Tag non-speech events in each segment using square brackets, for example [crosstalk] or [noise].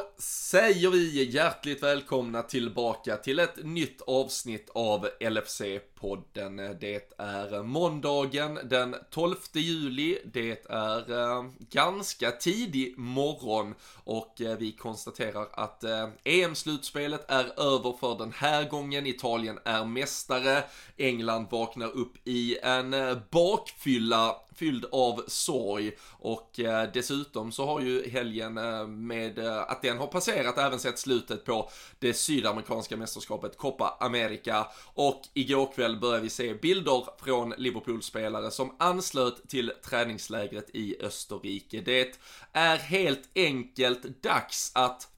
Då säger vi hjärtligt välkomna tillbaka till ett nytt avsnitt av LFC-podden. Det är måndagen den 12 juli. Det är eh, ganska tidig morgon och eh, vi konstaterar att eh, EM-slutspelet är över för den här gången. Italien är mästare. England vaknar upp i en eh, bakfylla fylld av sorg och eh, dessutom så har ju helgen eh, med eh, att den har passerat även sett slutet på det sydamerikanska mästerskapet Copa America och igår kväll började vi se bilder från Liverpool-spelare som anslöt till träningslägret i Österrike. Det är helt enkelt dags att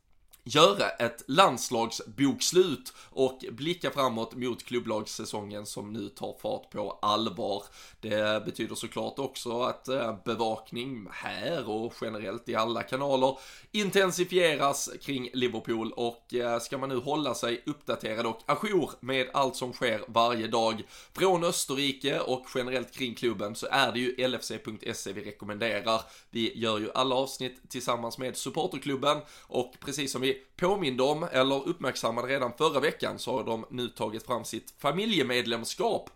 göra ett landslagsbokslut och blicka framåt mot klubblagssäsongen som nu tar fart på allvar. Det betyder såklart också att eh, bevakning här och generellt i alla kanaler intensifieras kring Liverpool och eh, ska man nu hålla sig uppdaterad och ajour med allt som sker varje dag från Österrike och generellt kring klubben så är det ju LFC.se vi rekommenderar. Vi gör ju alla avsnitt tillsammans med supporterklubben och precis som vi påminde om eller uppmärksammade redan förra veckan så har de nu tagit fram sitt familjemedlemskap.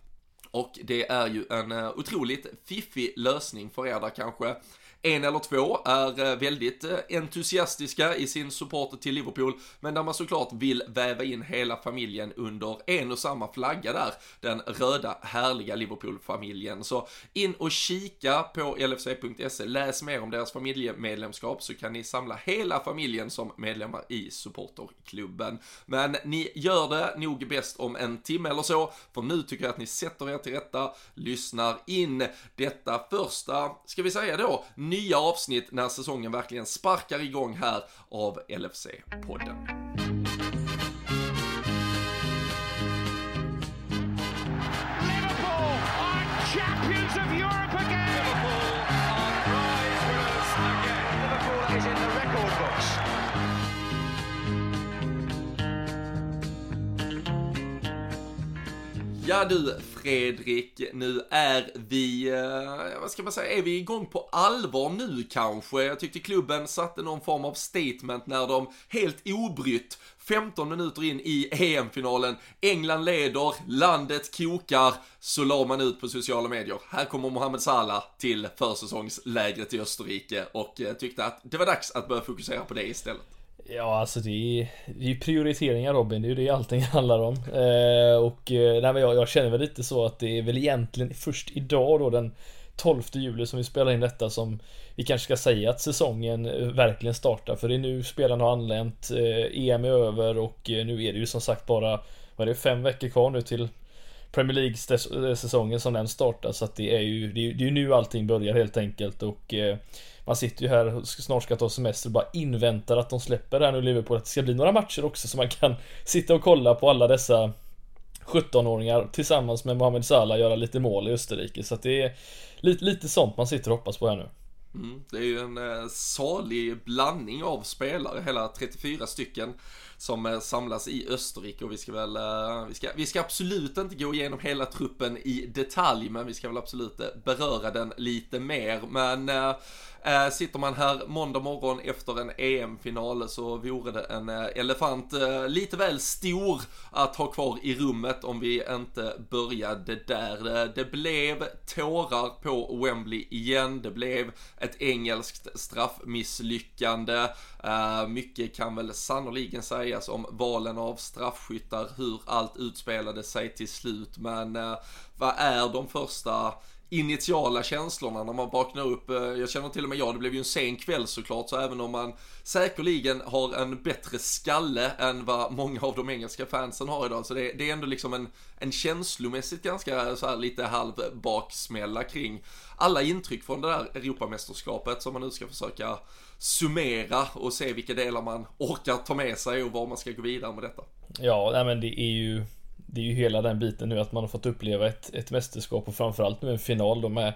Och det är ju en eh, otroligt fiffig lösning för er där kanske en eller två är eh, väldigt eh, entusiastiska i sin support till Liverpool, men där man såklart vill väva in hela familjen under en och samma flagga där, den röda härliga Liverpool-familjen. Så in och kika på lfc.se, läs mer om deras familjemedlemskap så kan ni samla hela familjen som medlemmar i supporterklubben. Men ni gör det nog bäst om en timme eller så, för nu tycker jag att ni sätter er till rätta, lyssnar in detta första, ska vi säga då, nya avsnitt när säsongen verkligen sparkar igång här av LFC-podden. Ja du Fredrik, nu är vi, eh, vad ska man säga, är vi igång på allvar nu kanske? Jag tyckte klubben satte någon form av statement när de helt obrytt 15 minuter in i EM-finalen, England leder, landet kokar, så la man ut på sociala medier. Här kommer Mohamed Salah till försäsongslägret i Österrike och eh, tyckte att det var dags att börja fokusera på det istället. Ja, alltså det är, det är ju prioriteringar Robin, det är ju det allting [laughs] handlar om. Eh, och eh, nej, men jag, jag känner väl lite så att det är väl egentligen först idag då den 12 juli som vi spelar in detta som vi kanske ska säga att säsongen eh, verkligen startar. För det är nu spelarna har anlänt, eh, EM är över och eh, nu är det ju som sagt bara, vad är det, fem veckor kvar nu till Premier League-säsongen som den startar. Så att det är ju, det är, det är nu allting börjar helt enkelt och eh, man sitter ju här och snart ska ta semester och bara inväntar att de släpper det här nu Liverpool. Att det ska bli några matcher också så man kan [laughs] sitta och kolla på alla dessa 17-åringar tillsammans med Mohamed Salah göra lite mål i Österrike. Så att det är lite, lite sånt man sitter och hoppas på här nu. Mm, det är ju en eh, salig blandning av spelare, hela 34 stycken som eh, samlas i Österrike och vi ska väl, eh, vi ska, vi ska absolut inte gå igenom hela truppen i detalj, men vi ska väl absolut eh, beröra den lite mer. Men äh, sitter man här måndag morgon efter en EM-final så vore det en elefant äh, lite väl stor att ha kvar i rummet om vi inte började där. Det blev tårar på Wembley igen. Det blev ett engelskt straffmisslyckande. Äh, mycket kan väl sannoliken sägas om valen av straffskyttar, hur allt utspelade sig till slut. Men eh, vad är de första initiala känslorna när man vaknar upp. Eh, jag känner till och med jag, det blev ju en sen kväll såklart, så även om man säkerligen har en bättre skalle än vad många av de engelska fansen har idag, så det, det är ändå liksom en, en känslomässigt ganska så här lite halv baksmälla kring alla intryck från det där Europamästerskapet som man nu ska försöka summera och se vilka delar man orkar ta med sig och var man ska gå vidare med detta. Ja, nej men det är ju det är ju hela den biten nu att man har fått uppleva ett, ett mästerskap och framförallt nu en final då med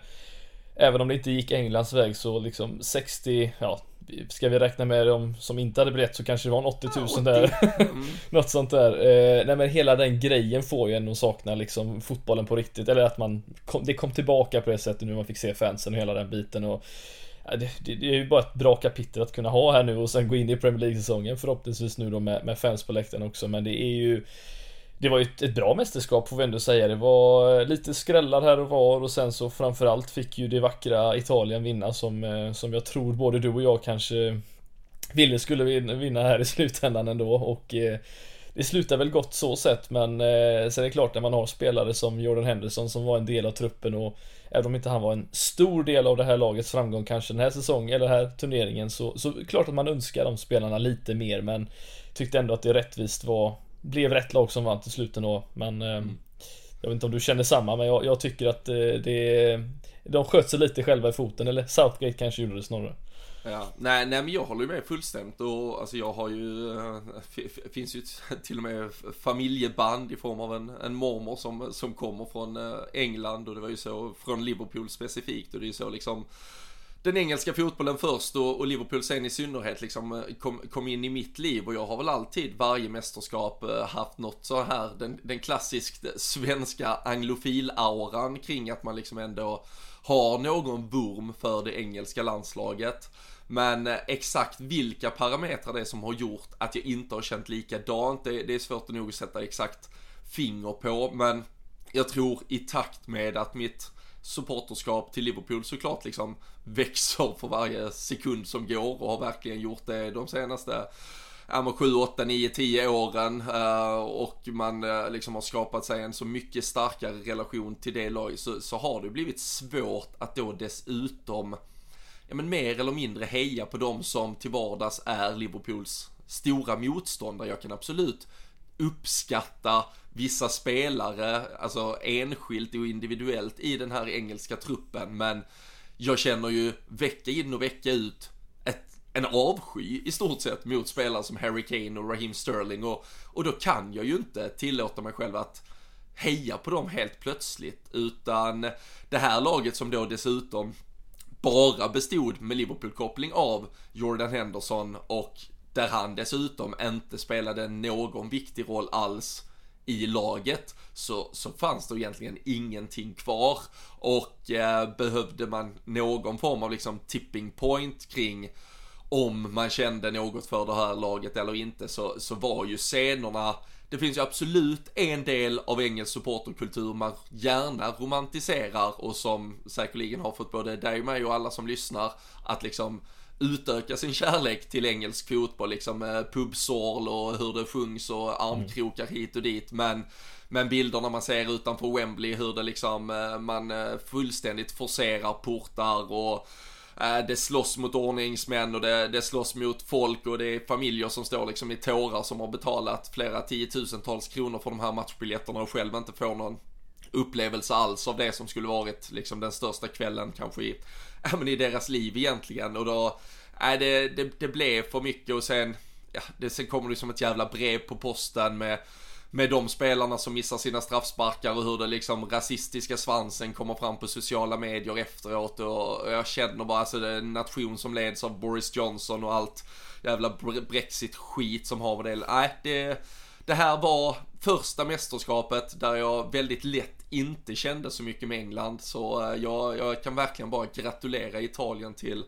Även om det inte gick Englands väg så liksom 60, ja Ska vi räkna med dem som inte hade biljett så kanske det var en 80 000 där [laughs] mm. Något sånt där eh, Nej men hela den grejen får ju en att sakna liksom fotbollen på riktigt Eller att man kom, Det kom tillbaka på det sättet nu man fick se fansen och hela den biten och ja, det, det, det, är ju bara ett bra kapitel att kunna ha här nu och sen gå in i Premier League-säsongen förhoppningsvis nu då med, med fans på läktaren också men det är ju det var ju ett, ett, bra mästerskap får vi ändå säga. Det var lite skrällar här och var och sen så framförallt fick ju det vackra Italien vinna som, eh, som jag tror både du och jag kanske ville skulle vinna här i slutändan ändå och eh, det slutar väl gott så sett men eh, sen är det klart när man har spelare som Jordan Henderson som var en del av truppen och även om inte han var en stor del av det här lagets framgång kanske den här säsongen eller den här turneringen så, så klart att man önskar de spelarna lite mer men tyckte ändå att det rättvist var blev rätt lag som vann till slut ändå men eh, mm. Jag vet inte om du känner samma men jag, jag tycker att eh, det De sköt sig lite själva i foten eller Southgate kanske gjorde det snarare Ja, nej, nej men jag håller med fullständigt och alltså jag har ju, äh, finns ju [laughs] till och med familjeband i form av en, en mormor som, som kommer från äh, England och det var ju så från Liverpool specifikt och det är ju så liksom den engelska fotbollen först och, och Liverpool sen i synnerhet liksom eh, kom, kom, in i mitt liv och jag har väl alltid varje mästerskap haft något så här den, den klassiskt svenska anglofil-auran kring att man liksom ändå har någon vurm för det engelska landslaget. Men eh, exakt vilka parametrar det är som har gjort att jag inte har känt likadant, det, det är svårt att nog sätta exakt finger på. Men jag tror i takt med att mitt supporterskap till Liverpool såklart liksom [laughs] växer för varje sekund som går och har verkligen gjort det de senaste ja, 7, 8, 9, 10 åren eh, och man eh, liksom har skapat sig en så mycket starkare relation till det laget så, så har det blivit svårt att då dessutom ja, men mer eller mindre heja på dem som till vardags är Liverpools stora motståndare. Jag kan absolut uppskatta vissa spelare, alltså enskilt och individuellt i den här engelska truppen, men jag känner ju vecka in och vecka ut en avsky i stort sett mot spelare som Harry Kane och Raheem Sterling och, och då kan jag ju inte tillåta mig själv att heja på dem helt plötsligt, utan det här laget som då dessutom bara bestod med Liverpool-koppling av Jordan Henderson och där han dessutom inte spelade någon viktig roll alls i laget så, så fanns det egentligen ingenting kvar. Och eh, behövde man någon form av liksom tipping point kring om man kände något för det här laget eller inte så, så var ju scenerna det finns ju absolut en del av engelsk supporterkultur man gärna romantiserar och som säkerligen har fått både dig och mig och alla som lyssnar att liksom utöka sin kärlek till engelsk fotboll, liksom med pubsorl och hur det sjungs och armkrokar hit och dit. Men, men bilderna man ser utanför Wembley, hur det liksom, eh, man eh, fullständigt forcerar portar och Eh, Äh, det slåss mot ordningsmän och det, det slåss mot folk och det är familjer som står liksom i tårar som har betalat flera tiotusentals kronor för de här matchbiljetterna och själv inte får någon upplevelse alls av det som skulle varit liksom den största kvällen kanske i, [laughs] ja, men i deras liv egentligen. Och då, äh, det, det, det blev för mycket och sen, ja, det, sen kommer det som ett jävla brev på posten med med de spelarna som missar sina straffsparkar och hur det liksom rasistiska svansen kommer fram på sociala medier efteråt och jag känner bara alltså det är en nation som leds av Boris Johnson och allt jävla brexit-skit som har med det. Nej, det, det här var första mästerskapet där jag väldigt lätt inte kände så mycket med England så eh, jag, jag kan verkligen bara gratulera Italien till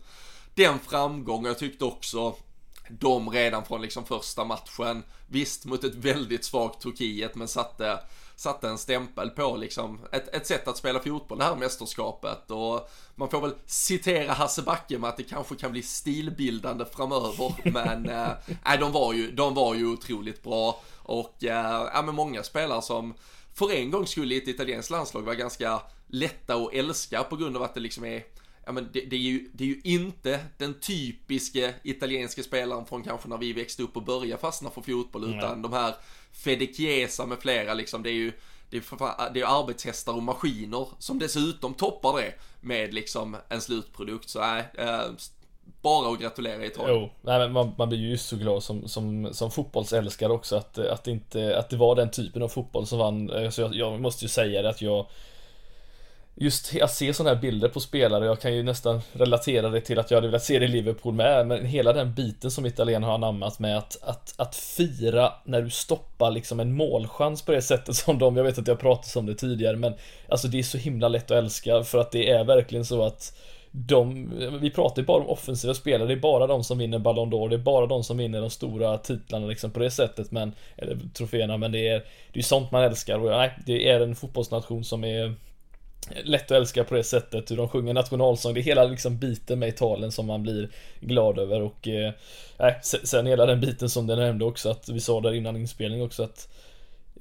den framgången. Jag tyckte också de redan från liksom första matchen, visst mot ett väldigt svagt Turkiet, men satte, satte en stämpel på liksom ett, ett sätt att spela fotboll det här mästerskapet. Och man får väl citera Hasse Backe med att det kanske kan bli stilbildande framöver, [laughs] men äh, de, var ju, de var ju otroligt bra. Och äh, ja, men många spelare som för en gång skulle i ett italienskt landslag vara ganska lätta att älska på grund av att det liksom är ja men det, det, är ju, det är ju inte den typiska italienska spelaren från kanske när vi växte upp och började fastna för fotboll, mm. utan de här Fede Chiesa med flera liksom, det är ju det är, det är arbetshästar och maskiner som dessutom toppar det med liksom en slutprodukt. Så nej, äh, bara att gratulera Italien. Jo, nej, men man, man blir ju så glad som, som, som fotbollsälskare också att, att, inte, att det var den typen av fotboll som vann. Så jag, jag måste ju säga det att jag Just att se sådana här bilder på spelare, jag kan ju nästan relatera det till att jag hade velat se det i Liverpool med, men hela den biten som Italien har anammat med att, att, att fira när du stoppar liksom en målchans på det sättet som de, jag vet att jag pratat om det tidigare, men alltså det är så himla lätt att älska för att det är verkligen så att de, vi pratar ju bara om offensiva spelare, det är bara de som vinner Ballon d'Or, det är bara de som vinner de stora titlarna liksom på det sättet, men, eller troféerna, men det är, det är sånt man älskar och nej, det är en fotbollsnation som är lätt att älska på det sättet, hur de sjunger nationalsång, det är hela liksom biten med i talen som man blir glad över och eh, sen hela den biten som du nämnde också att vi sa där innan inspelning också att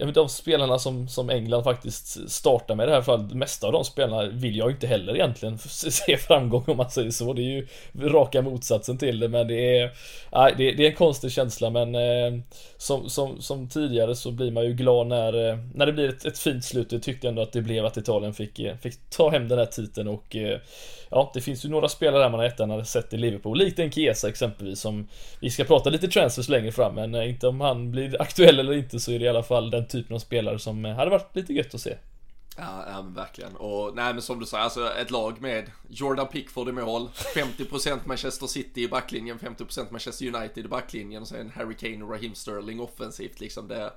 Ja men de spelarna som, som England faktiskt startar med i det här fallet, det mesta av de spelarna vill jag inte heller egentligen [laughs] se framgång om man säger så. Det är ju raka motsatsen till det men det är, nej, det, det är en konstig känsla men eh, som, som, som tidigare så blir man ju glad när, eh, när det blir ett, ett fint slut. Jag tyckte ändå att det blev att Italien fick, eh, fick ta hem den här titeln och eh, ja, det finns ju några spelare där man har sett i Liverpool, likt en Chiesa exempelvis som vi ska prata lite transfers längre fram men eh, inte om han blir aktuell eller inte så är det i alla fall den typen av spelare som eh, hade varit lite gött att se. Ja, ja men verkligen. Och nej men som du säger, alltså ett lag med Jordan Pickford i mål, 50% Manchester City i backlinjen, 50% Manchester United i backlinjen och sen Harry Kane och Raheem Sterling offensivt liksom det.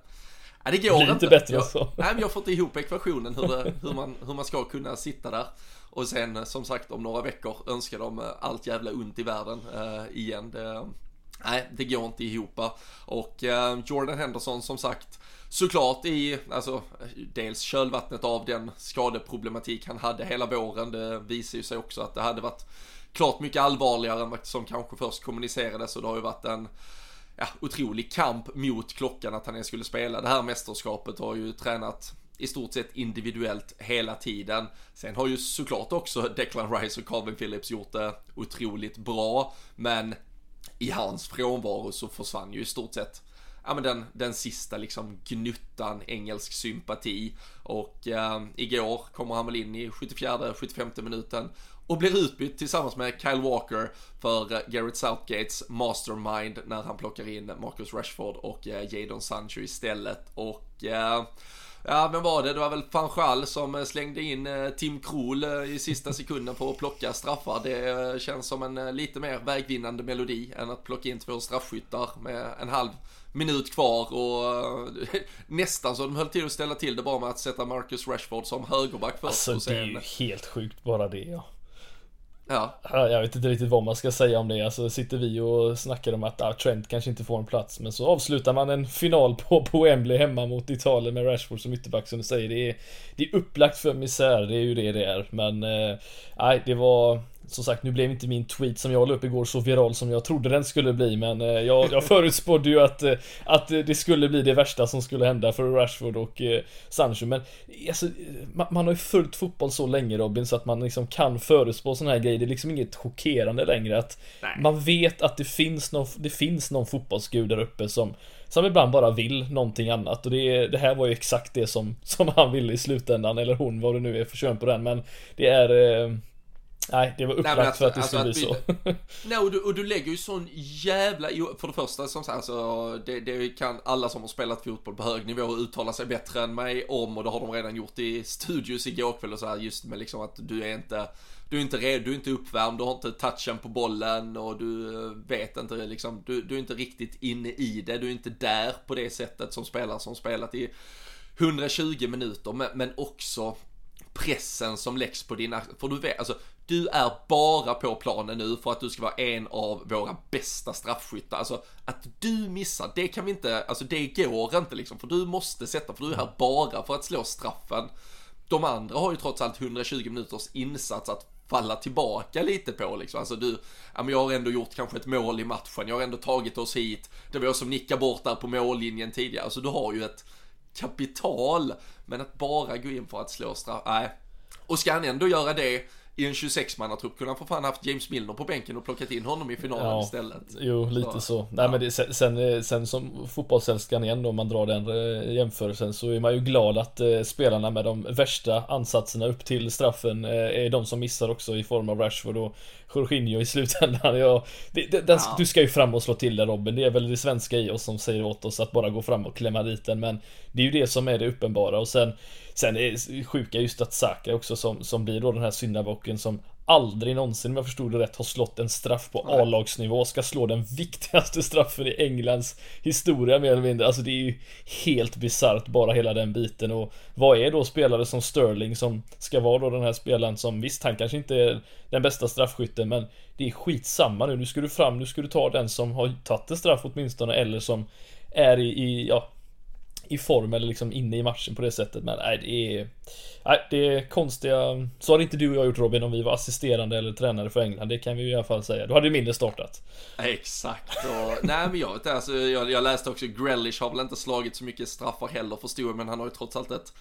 Ja, det går det inte. bättre jag, så. Nej men jag har fått ihop ekvationen hur, det, hur, man, hur man ska kunna sitta där. Och sen som sagt om några veckor önskar de allt jävla ont i världen uh, igen. Det, nej, det går inte ihop. Och uh, Jordan Henderson som sagt såklart i, alltså dels kölvattnet av den skadeproblematik han hade hela våren. Det visar ju sig också att det hade varit klart mycket allvarligare än vad som kanske först kommunicerades och det har ju varit en ja, otrolig kamp mot klockan att han ens skulle spela det här mästerskapet har ju tränat i stort sett individuellt hela tiden. Sen har ju såklart också Declan Rice och Calvin Phillips gjort det otroligt bra, men i hans frånvaro så försvann ju i stort sett ja, men den, den sista liksom gnuttan engelsk sympati och eh, igår kommer han väl in i 74-75 minuten och blir utbytt tillsammans med Kyle Walker för eh, Garrett Southgates mastermind när han plockar in Marcus Rashford och eh, Jadon Sancho istället och eh, Ja, men var det? Det var väl Fanchal som slängde in Tim Krul i sista sekunden på att plocka straffar. Det känns som en lite mer vägvinnande melodi än att plocka in två straffskyttar med en halv minut kvar och [laughs] nästan så de höll till att ställa till det bara med att sätta Marcus Rashford som högerback först. Alltså och sen... det är ju helt sjukt bara det ja. Ja. Jag vet inte riktigt vad man ska säga om det. Alltså sitter vi och snackar om att ah, Trent kanske inte får en plats. Men så avslutar man en final på, på Wembley hemma mot Italien med Rashford som ytterback som du säger. Det är, det är upplagt för misär, det är ju det det är. Men eh, nej, eh, det var som sagt, nu blev inte min tweet som jag la upp igår så viral som jag trodde den skulle bli men eh, jag, jag [laughs] förutspådde ju att, eh, att det skulle bli det värsta som skulle hända för Rashford och eh, Sancho men alltså, man, man, har ju följt fotboll så länge Robin så att man liksom kan förutspå sådana här grejer. Det är liksom inget chockerande längre att Nej. man vet att det finns någon, det finns någon fotbollsgud där uppe som som ibland bara vill någonting annat och det, det här var ju exakt det som, som han ville i slutändan eller hon vad det nu är för kön på den men det är Nej, det var upplagt Nej, alltså, för att det alltså skulle att bli så. [laughs] Nej, och du, och du lägger ju sån jävla... För det första, som sagt, alltså, det, det kan alla som har spelat fotboll på hög nivå uttala sig bättre än mig om och det har de redan gjort i studios igår kväll och så här, just med liksom att du är inte... Du är inte redo, du är inte uppvärmd, du har inte touchen på bollen och du vet inte liksom, du, du är inte riktigt inne i det, du är inte där på det sättet som spelare som spelat i 120 minuter, men, men också pressen som läggs på dina, för du vet, alltså du är bara på planen nu för att du ska vara en av våra bästa straffskyttar. Alltså att du missar, det kan vi inte, alltså det går inte liksom, för du måste sätta, för du är här bara för att slå straffen. De andra har ju trots allt 120 minuters insats att falla tillbaka lite på liksom. Alltså du, ja men jag har ändå gjort kanske ett mål i matchen, jag har ändå tagit oss hit. Det var jag som nickade bort där på mållinjen tidigare, alltså du har ju ett kapital. Men att bara gå in för att slå straff, nej. Och ska han ändå göra det i en 26-mannatrupp kunde han för fan haft James Milner på bänken och plockat in honom i finalen ja, istället. Jo, lite så. så. Nej ja. men det, sen, sen som fotbollsälskaren igen då, om man drar den eh, jämförelsen, så är man ju glad att eh, spelarna med de värsta ansatserna upp till straffen eh, är de som missar också i form av Rashford och Jorginho i slutändan. [laughs] Ja, det, det, den, ja. Du ska ju fram och slå till den Robin. Det är väl det svenska i oss som säger åt oss att bara gå fram och klämma dit den. Men det är ju det som är det uppenbara och sen Sen är sjuka just att Saka också som, som blir då den här syndabocken som aldrig någonsin, om jag förstod det rätt, har slått en straff på A-lagsnivå ska slå den viktigaste straffen i Englands historia mer eller mindre. Alltså det är ju helt bisarrt bara hela den biten och vad är då spelare som Sterling som ska vara då den här spelaren som visst, han kanske inte är den bästa straffskytten men det är skitsamma nu. Nu ska du fram, nu ska du ta den som har tagit en straff åtminstone eller som är i, i ja, i form eller liksom inne i matchen på det sättet. Men nej, det är... Nej, det är konstiga... Så hade inte du och jag gjort Robin om vi var assisterande eller tränare för England. Det kan vi i alla fall säga. Då hade ju mindre startat. Exakt. Och, nej men jag vet alltså, jag, jag läste också Grealish har väl inte slagit så mycket straffar heller förstod jag. Men han har ju trots allt ett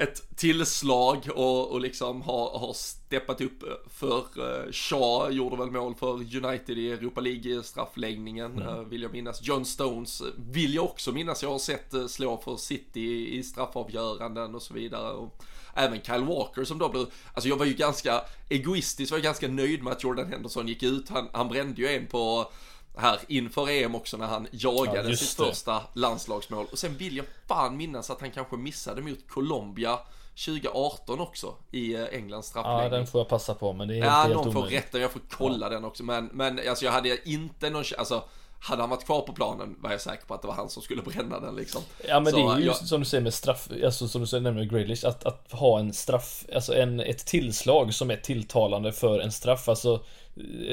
ett tillslag och, och liksom har, har steppat upp för uh, Shaw, gjorde väl mål för United i Europa League straffläggningen mm. uh, vill jag minnas. John Stones vill jag också minnas, jag har sett uh, slå för City i, i straffavgöranden och så vidare. Och även Kyle Walker som då blev, alltså jag var ju ganska egoistisk, var ju ganska nöjd med att Jordan Henderson gick ut, han, han brände ju en på här inför EM också när han jagade ja, sitt det. första landslagsmål. Och sen vill jag fan minnas att han kanske missade mot Colombia 2018 också i eh, Englands straffläggning. Ja, den får jag passa på, men det är helt, Ja, helt någon får rätta, jag får kolla ja. den också. Men, men alltså jag hade inte någon, alltså hade han varit kvar på planen var jag säker på att det var han som skulle bränna den liksom. Ja men så, det är ju jag... som du säger med straff, alltså som du säger med Grealish, att, att ha en straff, alltså en, ett tillslag som är tilltalande för en straff. Alltså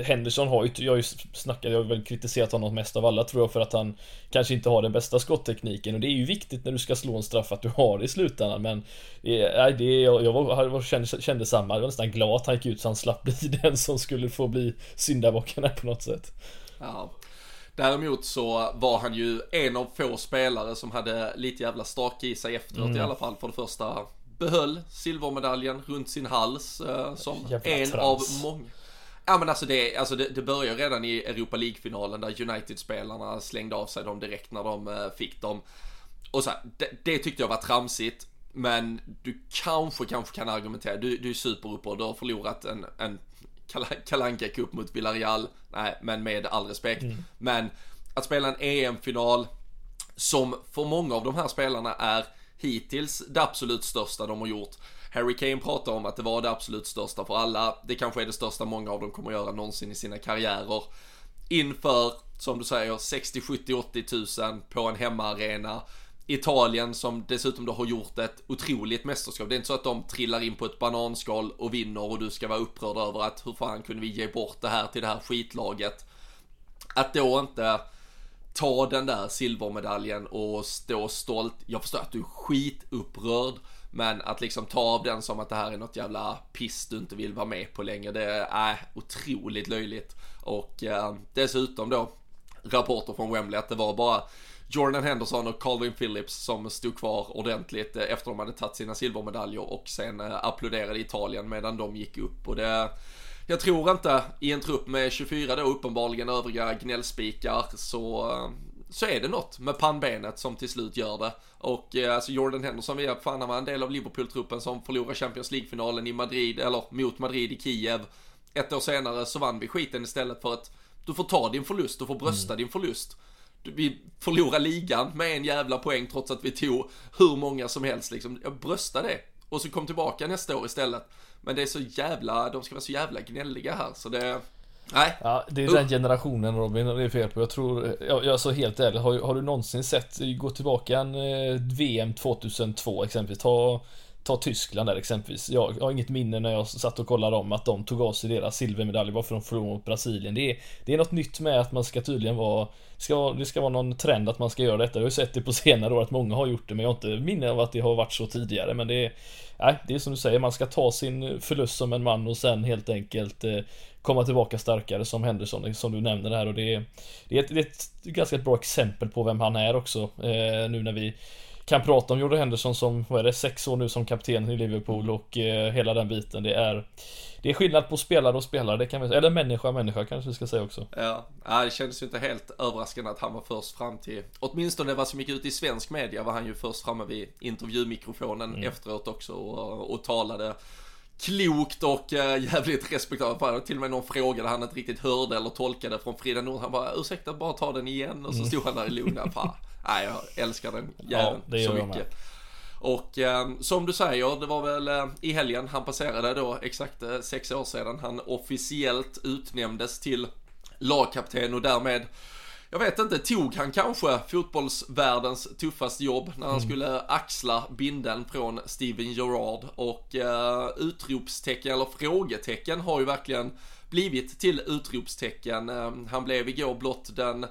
Henderson har ju, jag har ju snackat, jag har väl kritiserat honom mest av alla tror jag för att han kanske inte har den bästa skotttekniken och det är ju viktigt när du ska slå en straff att du har det i slutändan men Nej det, jag, jag var, kände, kände samma, jag var nästan glad att han gick ut så han slapp bli [laughs] den som skulle få bli syndabocken på något sätt. Ja. Däremot så var han ju en av få spelare som hade lite jävla stake i sig efteråt mm. i alla fall för det första behöll silvermedaljen runt sin hals eh, som jävla en trans. av många Ja men alltså det, alltså det, det börjar redan i Europa League-finalen där United-spelarna slängde av sig dem direkt när de uh, fick dem. Och så här, det, det, tyckte jag var tramsigt. Men du kanske, kanske kan argumentera, du, du är superuppåt, du har förlorat en, en kalanka cup mot Villarreal. Nej, men med all respekt. Mm. Men att spela en EM-final som för många av de här spelarna är hittills det absolut största de har gjort. Harry Kane pratar om att det var det absolut största för alla. Det kanske är det största många av dem kommer att göra någonsin i sina karriärer. Inför, som du säger, 60, 70, 80 tusen på en hemmaarena. Italien som dessutom då har gjort ett otroligt mästerskap. Det är inte så att de trillar in på ett bananskal och vinner och du ska vara upprörd över att hur fan kunde vi ge bort det här till det här skitlaget. Att då inte ta den där silvermedaljen och stå stolt. Jag förstår att du är skitupprörd. Men att liksom ta av den som att det här är något jävla piss du inte vill vara med på längre, det är otroligt löjligt. Och eh, dessutom då rapporter från Wembley att det var bara Jordan Henderson och Calvin Phillips som stod kvar ordentligt eh, efter de hade tagit sina silvermedaljer och sen eh, applåderade Italien medan de gick upp. Och det, jag tror inte i en trupp med 24 då uppenbarligen övriga gnällspikar så eh, så är det något med pannbenet som till slut gör det. Och eh, alltså Jordan Henderson, vi fan han var en del av Liverpool-truppen som förlorade Champions League-finalen i Madrid, eller mot Madrid i Kiev. Ett år senare så vann vi skiten istället för att du får ta din förlust, du får brösta mm. din förlust. Vi förlorar ligan med en jävla poäng trots att vi tog hur många som helst liksom. Jag brösta det. Och så kom tillbaka nästa år istället. Men det är så jävla, de ska vara så jävla gnälliga här så det Nej. Ja, det är den generationen Robin, det är fel på. Jag tror, jag, jag så helt ärligt, har, har du någonsin sett, gå tillbaka en eh, VM 2002 exempelvis, ta, ta Tyskland där exempelvis. Jag, jag har inget minne när jag satt och kollade om att de tog av sig deras silvermedalj bara för att de förlorade mot Brasilien. Det är, det är något nytt med att man ska tydligen vara, ska, det ska vara någon trend att man ska göra detta. Jag har ju sett det på senare år att många har gjort det, men jag har inte minne av att det har varit så tidigare. Men det är, nej, det är som du säger, man ska ta sin förlust som en man och sen helt enkelt eh, komma tillbaka starkare som Henderson som du nämner här och det är, det är, ett, det är ett ganska bra exempel på vem han är också eh, nu när vi kan prata om Jordan Henderson som, vad är det, sex år nu som kapten i Liverpool och eh, hela den biten. Det är Det är skillnad på spelare och spelare, det kan vi. Eller människa och människa kanske vi ska säga också. Ja, ja det kändes ju inte helt överraskande att han var först fram till, åtminstone vad som gick ut i svensk media var han ju först framme vid intervjumikrofonen mm. efteråt också och, och talade klokt och äh, jävligt respektabelt. Till och med någon frågade han inte riktigt hörde eller tolkade från Frida Nord. Han bara ursäkta bara ta den igen och så mm. stod han där i lugna. Nej jag älskar den jäveln ja, så mycket. Och eh, som du säger, det var väl eh, i helgen han passerade då exakt eh, sex år sedan han officiellt utnämndes till lagkapten och därmed jag vet inte, tog han kanske fotbollsvärldens tuffaste jobb när han skulle axla binden från Steven Gerrard och eh, utropstecken eller frågetecken har ju verkligen blivit till utropstecken. Eh, han blev igår blott den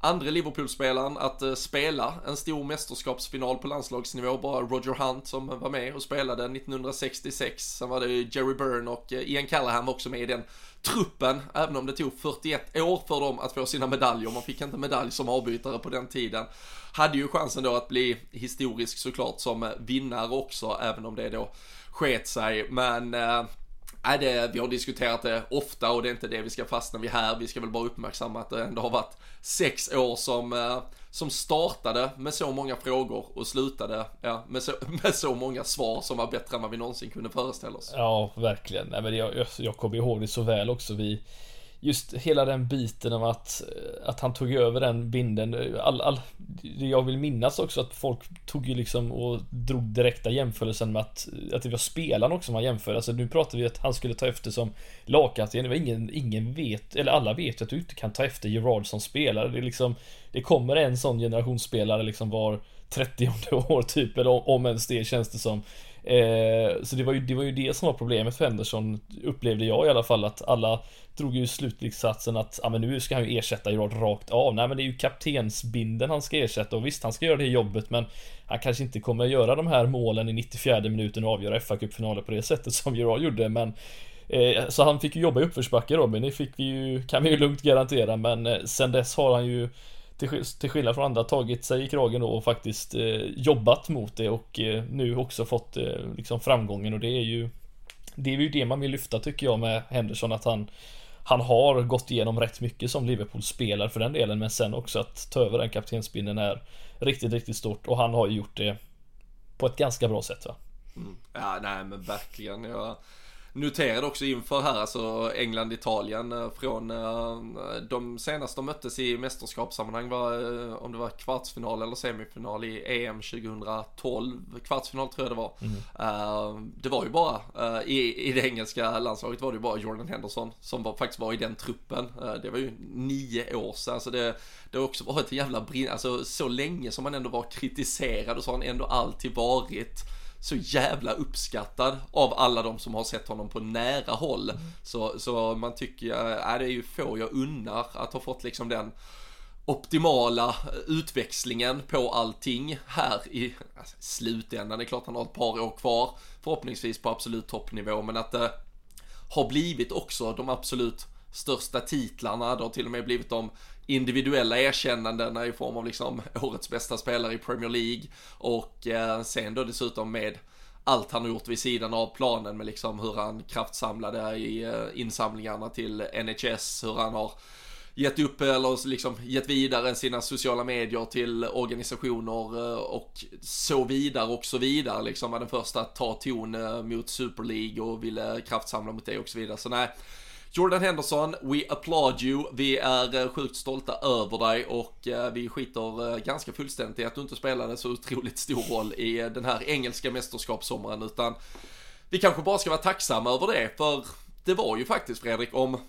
andra Liverpool-spelaren att eh, spela en stor mästerskapsfinal på landslagsnivå. Bara Roger Hunt som var med och spelade 1966. Sen var det Jerry Byrne och eh, Ian Callahan var också med i den truppen, även om det tog 41 år för dem att få sina medaljer. Man fick inte medalj som avbytare på den tiden. Hade ju chansen då att bli historisk såklart som eh, vinnare också, även om det då sket sig. Men eh, Nej, det, vi har diskuterat det ofta och det är inte det vi ska fastna vid här. Vi ska väl bara uppmärksamma att det ändå har varit sex år som, eh, som startade med så många frågor och slutade ja, med, så, [laughs] med så många svar som var bättre än vad vi någonsin kunde föreställa oss. Ja, verkligen. Nej, men jag, jag, jag kommer ihåg det så väl också. Vi, just hela den biten av att, eh, att han tog över den binden. All, all, jag vill minnas också att folk tog ju liksom och drog direkta jämförelsen med att, att det var spelaren också man jämför. Alltså nu pratar vi att han skulle ta efter som lagkapten. Det var ingen, ingen vet, eller alla vet att du inte kan ta efter Gerard som spelare. Det är liksom, det kommer en sån generationsspelare liksom var 30 [laughs] år typ, eller om ens det känns det som. Eh, så det var, ju, det var ju det som var problemet för Henderson, upplevde jag i alla fall, att alla drog ju slutsatsen att ja, men nu ska han ju ersätta Gerard rakt av. Nej men det är ju kaptensbinden han ska ersätta och visst han ska göra det jobbet men han kanske inte kommer göra de här målen i 94 minuten och avgöra fa kuppfinalen på det sättet som Gerard gjorde men eh, så han fick ju jobba i uppförsbacke Robin, det fick vi ju, kan vi ju lugnt garantera men eh, sen dess har han ju till, till skillnad från andra tagit sig i kragen och faktiskt eh, jobbat mot det och eh, nu också fått eh, liksom framgången och det är ju Det är ju det man vill lyfta tycker jag med Henderson att han Han har gått igenom rätt mycket som Liverpool spelar för den delen men sen också att ta över den kaptensbindeln är Riktigt, riktigt stort och han har ju gjort det På ett ganska bra sätt va? Mm. Ja, nej men verkligen. Jag noterade också inför här, alltså England-Italien eh, från eh, de senaste de möttes i mästerskapssammanhang var, eh, om det var kvartsfinal eller semifinal i EM 2012, kvartsfinal tror jag det var. Mm. Det var ju bara, i, i det engelska landslaget var det ju bara Jordan Henderson som var, faktiskt var i den truppen. Det var ju nio år sedan, alltså det, det har också varit en jävla brinn, alltså så länge som man ändå var kritiserad och så har han ändå alltid varit så jävla uppskattad av alla de som har sett honom på nära håll. Mm. Så, så man tycker, äh, det är ju få jag unnar att ha fått liksom den optimala utväxlingen på allting här i alltså, slutändan. Det är klart han har ett par år kvar förhoppningsvis på absolut toppnivå men att det har blivit också de absolut största titlarna. Det har till och med blivit de individuella erkännandena i form av liksom [laughs] årets bästa spelare i Premier League och eh, sen då dessutom med allt han har gjort vid sidan av planen med liksom hur han kraftsamlade i eh, insamlingarna till NHS, hur han har gett upp eller liksom gett vidare sina sociala medier till organisationer eh, och så vidare och så vidare liksom var den första att ta ton eh, mot Super League och ville kraftsamla mot det och så vidare. Så nej, Jordan Henderson, we applaud you. Vi är eh, sjukt stolta över dig och eh, vi skiter eh, ganska fullständigt i att du inte spelade så otroligt stor roll i den här engelska mästerskapssommaren utan vi kanske bara ska vara tacksamma över det för det var ju faktiskt Fredrik om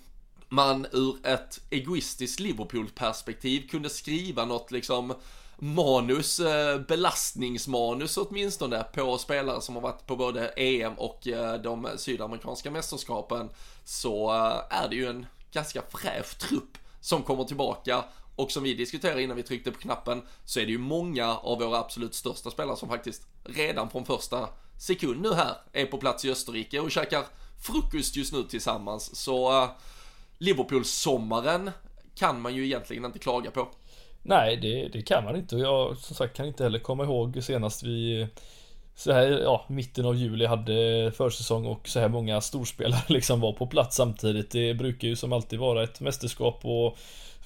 man ur ett egoistiskt Liverpool-perspektiv kunde skriva något liksom manus, eh, belastningsmanus åtminstone på spelare som har varit på både EM och eh, de sydamerikanska mästerskapen så eh, är det ju en ganska fräsch trupp som kommer tillbaka och som vi diskuterade innan vi tryckte på knappen så är det ju många av våra absolut största spelare som faktiskt redan från första sekund nu här är på plats i Österrike och käkar frukost just nu tillsammans. Så Liverpool-sommaren kan man ju egentligen inte klaga på. Nej, det, det kan man inte och jag som sagt kan inte heller komma ihåg senast vi så här, ja, mitten av juli hade försäsong och så här många storspelare [laughs] liksom var på plats samtidigt. Det brukar ju som alltid vara ett mästerskap och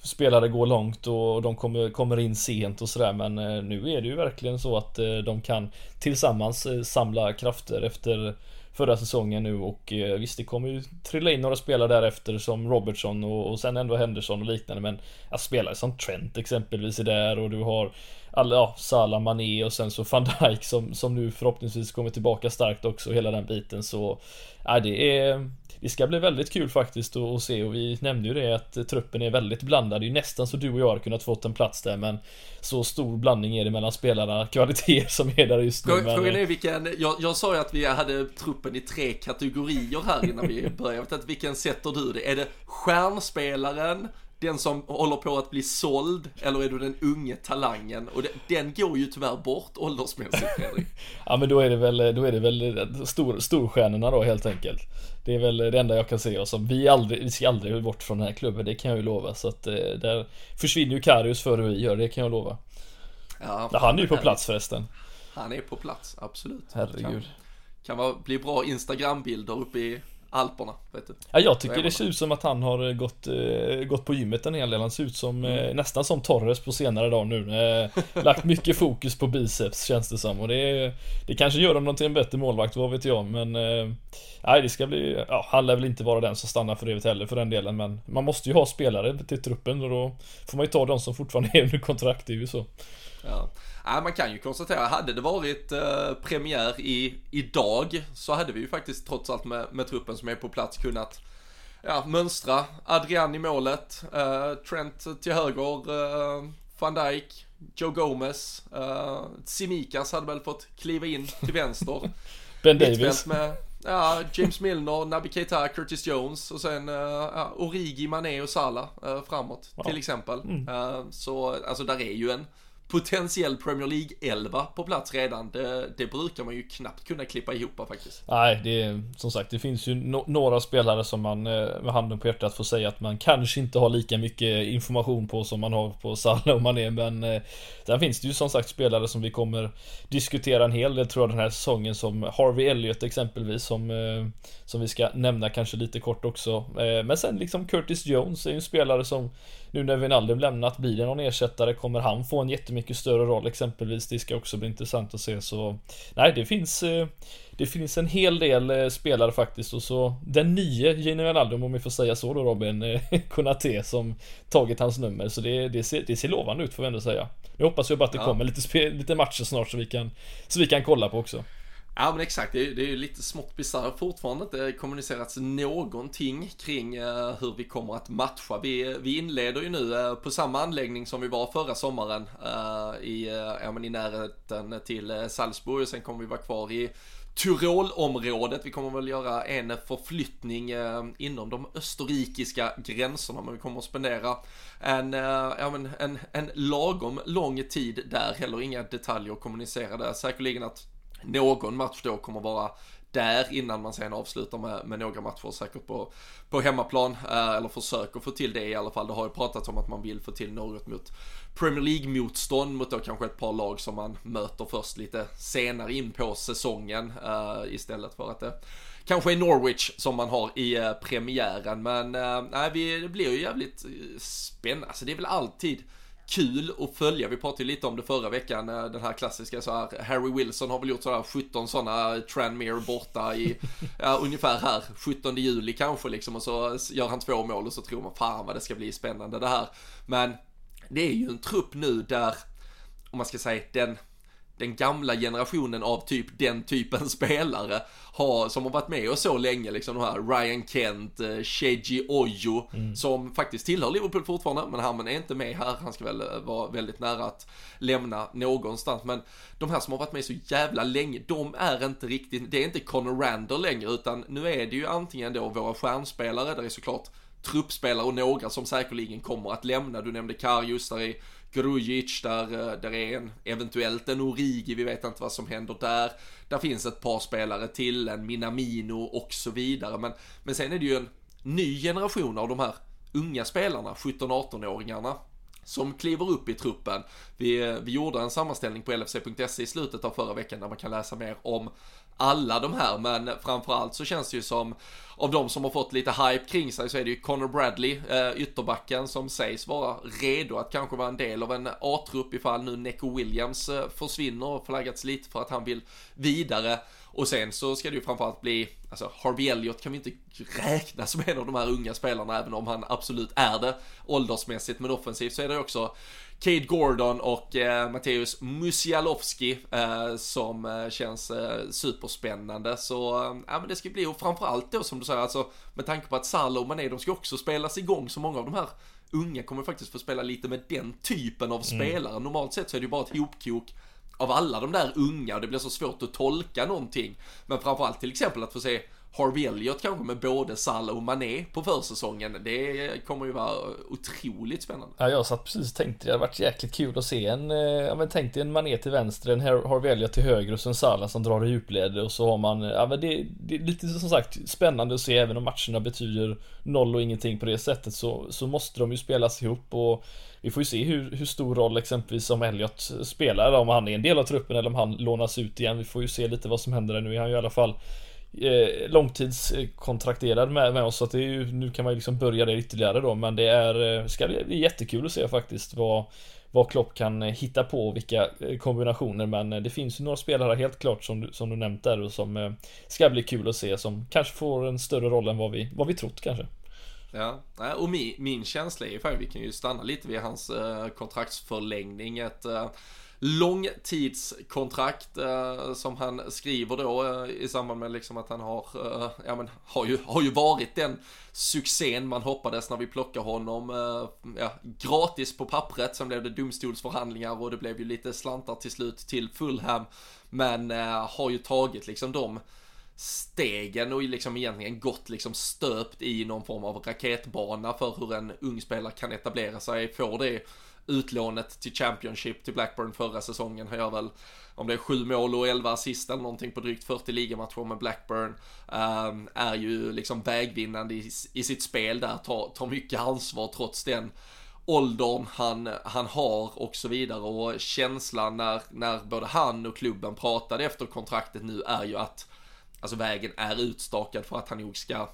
spelare går långt och de kommer, kommer in sent och sådär men eh, nu är det ju verkligen så att eh, de kan tillsammans eh, samla krafter efter förra säsongen nu och eh, visst det kommer ju trilla in några spelare därefter som Robertson och, och sen ändå Henderson och liknande men Ja, spelare som Trent exempelvis är där och du har alla, ja, Salah, Mané och sen så van Dijk som, som nu förhoppningsvis kommer tillbaka starkt också, hela den biten så Ja det är det ska bli väldigt kul faktiskt att se och vi nämnde ju det att truppen är väldigt blandad. Det är ju nästan så du och jag har kunnat fått en plats där men Så stor blandning är det mellan spelarna, kvaliteter [laughs] som är där just nu. Frågan är vilken, jag, jag sa ju att vi hade truppen i tre kategorier här innan vi började. Jag vet inte, vilken sätter du det? Är det stjärnspelaren? Den som håller på att bli såld eller är du den unge talangen? Och det, den går ju tyvärr bort åldersmässigt Fredrik. [laughs] ja men då är det väl, då är det väl stor, storstjärnorna då helt enkelt. Det är väl det enda jag kan se och som vi aldrig, vi ska aldrig bort från den här klubben, det kan jag ju lova. Så att eh, där försvinner ju Karius före vi gör, det kan jag lova. Ja, han är ju på plats förresten. Han är på plats, absolut. Herregud. Kan, kan bli bra Instagram-bilder uppe i Alperna, vet du. Ja, jag tycker det ser ut som att han har gått, eh, gått på gymmet en hel del. Han ser ut som, eh, mm. nästan som Torres på senare dag nu. Eh, [laughs] lagt mycket fokus på biceps känns det som. Och det, det kanske gör honom till en bättre målvakt, vad vet jag. Men eh, nej, det ska bli, ja, han lär väl inte vara den som stannar för evigt heller för den delen. Men man måste ju ha spelare till truppen och då får man ju ta de som fortfarande är under kontrakt, det är ju så. Ja. Ja, man kan ju konstatera, hade det varit eh, premiär i, idag så hade vi ju faktiskt trots allt med, med truppen som är på plats kunnat ja, mönstra Adrian i målet, eh, Trent till höger, eh, van Dijk, Joe Gomez, eh, Simikas hade väl fått kliva in till vänster. [laughs] ben Davis. Med, ja, James Milner, Naby Keita, Curtis Jones och sen uh, ja, Origi, Mané och Salah uh, framåt ja. till exempel. Mm. Uh, så alltså där är ju en potentiell Premier League 11 på plats redan. Det, det, brukar man ju knappt kunna klippa ihop faktiskt. Nej, det är som sagt, det finns ju no några spelare som man eh, med handen på hjärtat får säga att man kanske inte har lika mycket information på som man har på Salah och Mané, men eh, sen finns det ju som sagt spelare som vi kommer diskutera en hel del tror jag den här säsongen som Harvey Elliott exempelvis som, eh, som vi ska nämna kanske lite kort också. Eh, men sen liksom Curtis Jones är ju en spelare som nu när Wijnaldum lämnat, blir det någon ersättare? Kommer han få en jättemycket större roll exempelvis? Det ska också bli intressant att se så Nej, det finns eh, Det finns en hel del eh, spelare faktiskt och så Den nye Gini Wijnaldum om vi får säga så då Robin eh, [laughs] Konate som tagit hans nummer så det, det, ser, det ser lovande ut får vi ändå säga Nu hoppas jag bara att det ja. kommer lite, lite matcher snart så vi kan Så vi kan kolla på också Ja men exakt, det är, det är lite smått bisarrt fortfarande inte kommunicerats någonting kring eh, hur vi kommer att matcha. Vi, vi inleder ju nu eh, på samma anläggning som vi var förra sommaren eh, i, eh, ja, men i närheten till eh, Salzburg och sen kommer vi vara kvar i Tyrolområdet. Vi kommer väl göra en förflyttning eh, inom de österrikiska gränserna men vi kommer att spendera en, ja, men en, en lagom lång tid där heller inga detaljer kommunicerade. Säkerligen att någon match då kommer vara där innan man sen avslutar med, med några matcher säkert på, på hemmaplan. Eh, eller försöker få till det i alla fall. Det har ju pratats om att man vill få till något mot Premier League-motstånd mot då kanske ett par lag som man möter först lite senare in på säsongen. Eh, istället för att det kanske är Norwich som man har i eh, premiären. Men eh, nej, det blir ju jävligt eh, spännande. Alltså det är väl alltid kul att följa. Vi pratade ju lite om det förra veckan, eh, den här klassiska så här, Harry Wilson har väl gjort sådär 17 sådana Tranmere borta i, [laughs] ja, ungefär här, 17 juli kanske liksom och så gör han två mål och så tror man fan vad det ska bli spännande det här. Men det är ju en trupp nu där, om man ska säga den den gamla generationen av typ den typen [laughs] spelare har, som har varit med och så länge liksom de här Ryan Kent, eh, Sheji Ojo mm. som faktiskt tillhör Liverpool fortfarande men han är inte med här, han ska väl eh, vara väldigt nära att lämna någonstans men de här som har varit med så jävla länge, de är inte riktigt, det är inte Conor Randall längre utan nu är det ju antingen då våra stjärnspelare, där är såklart truppspelare och några som säkerligen kommer att lämna. Du nämnde Karius, där är Grujic, där, eh, där är en, eventuellt en Origi, vi vet inte vad som händer där. Där finns ett par spelare till, en Minamino och så vidare. Men, men sen är det ju en ny generation av de här unga spelarna, 17-18-åringarna som kliver upp i truppen. Vi, eh, vi gjorde en sammanställning på LFC.se i slutet av förra veckan där man kan läsa mer om alla de här, men framförallt så känns det ju som av de som har fått lite hype kring sig så är det ju Connor Bradley, eh, ytterbacken som sägs vara redo att kanske vara en del av en A-trupp ifall nu Neco Williams eh, försvinner och flaggats lite för att han vill vidare. Och sen så ska det ju framförallt bli, alltså Harvey Elliott kan vi inte räkna som en av de här unga spelarna även om han absolut är det åldersmässigt men offensivt så är det också Cade Gordon och eh, Matteus Musialowski eh, som eh, känns eh, superspännande. Så eh, ja, men det ska bli, och framförallt då som du säger, alltså med tanke på att Salah och Mané, de ska också spelas igång, så många av de här unga kommer faktiskt få spela lite med den typen av spelare. Normalt sett så är det ju bara ett hopkok av alla de där unga och det blir så svårt att tolka någonting. Men framförallt till exempel att få se Harvey Elliot kanske med både Salah och Mané på försäsongen. Det kommer ju vara otroligt spännande. Ja, jag satt precis och tänkte det hade varit jäkligt kul att se en, eh, ja men tänk dig en Mané till vänster, en Harvey Elliot till höger och så en Salah som drar i djupled och så har man, ja men det, det är lite som sagt spännande att se även om matcherna betyder noll och ingenting på det sättet så, så måste de ju spelas ihop och vi får ju se hur, hur stor roll exempelvis som Elliot spelar, om han är en del av truppen eller om han lånas ut igen. Vi får ju se lite vad som händer där nu är han ju i alla fall eh, långtidskontrakterad med, med oss så att det är ju, nu kan man ju liksom börja det ytterligare då men det är, eh, ska bli jättekul att se faktiskt vad vad Klopp kan eh, hitta på vilka eh, kombinationer men det finns ju några spelare helt klart som du, som du nämnt där och som ska bli kul att se som kanske får en större roll än vad vi, vad vi trott kanske. Ja, och min, min känsla är ju faktiskt, vi kan ju stanna lite vid hans kontraktsförlängning. Ett långtidskontrakt eh, som han skriver då eh, i samband med liksom att han har, eh, ja men har ju, har ju varit den succén man hoppades när vi plockar honom, eh, ja, gratis på pappret, sen blev det domstolsförhandlingar och det blev ju lite slantar till slut till Fulham, men eh, har ju tagit liksom de stegen och liksom egentligen gått liksom stöpt i någon form av raketbana för hur en ung spelare kan etablera sig, får det utlånet till Championship till Blackburn förra säsongen. Han gör väl, om det är sju mål och elva assist eller någonting på drygt 40 ligamatcher med Blackburn. Um, är ju liksom vägvinnande i, i sitt spel där, tar, tar mycket ansvar trots den åldern han, han har och så vidare och känslan när, när både han och klubben pratade efter kontraktet nu är ju att alltså vägen är utstakad för att han nog ska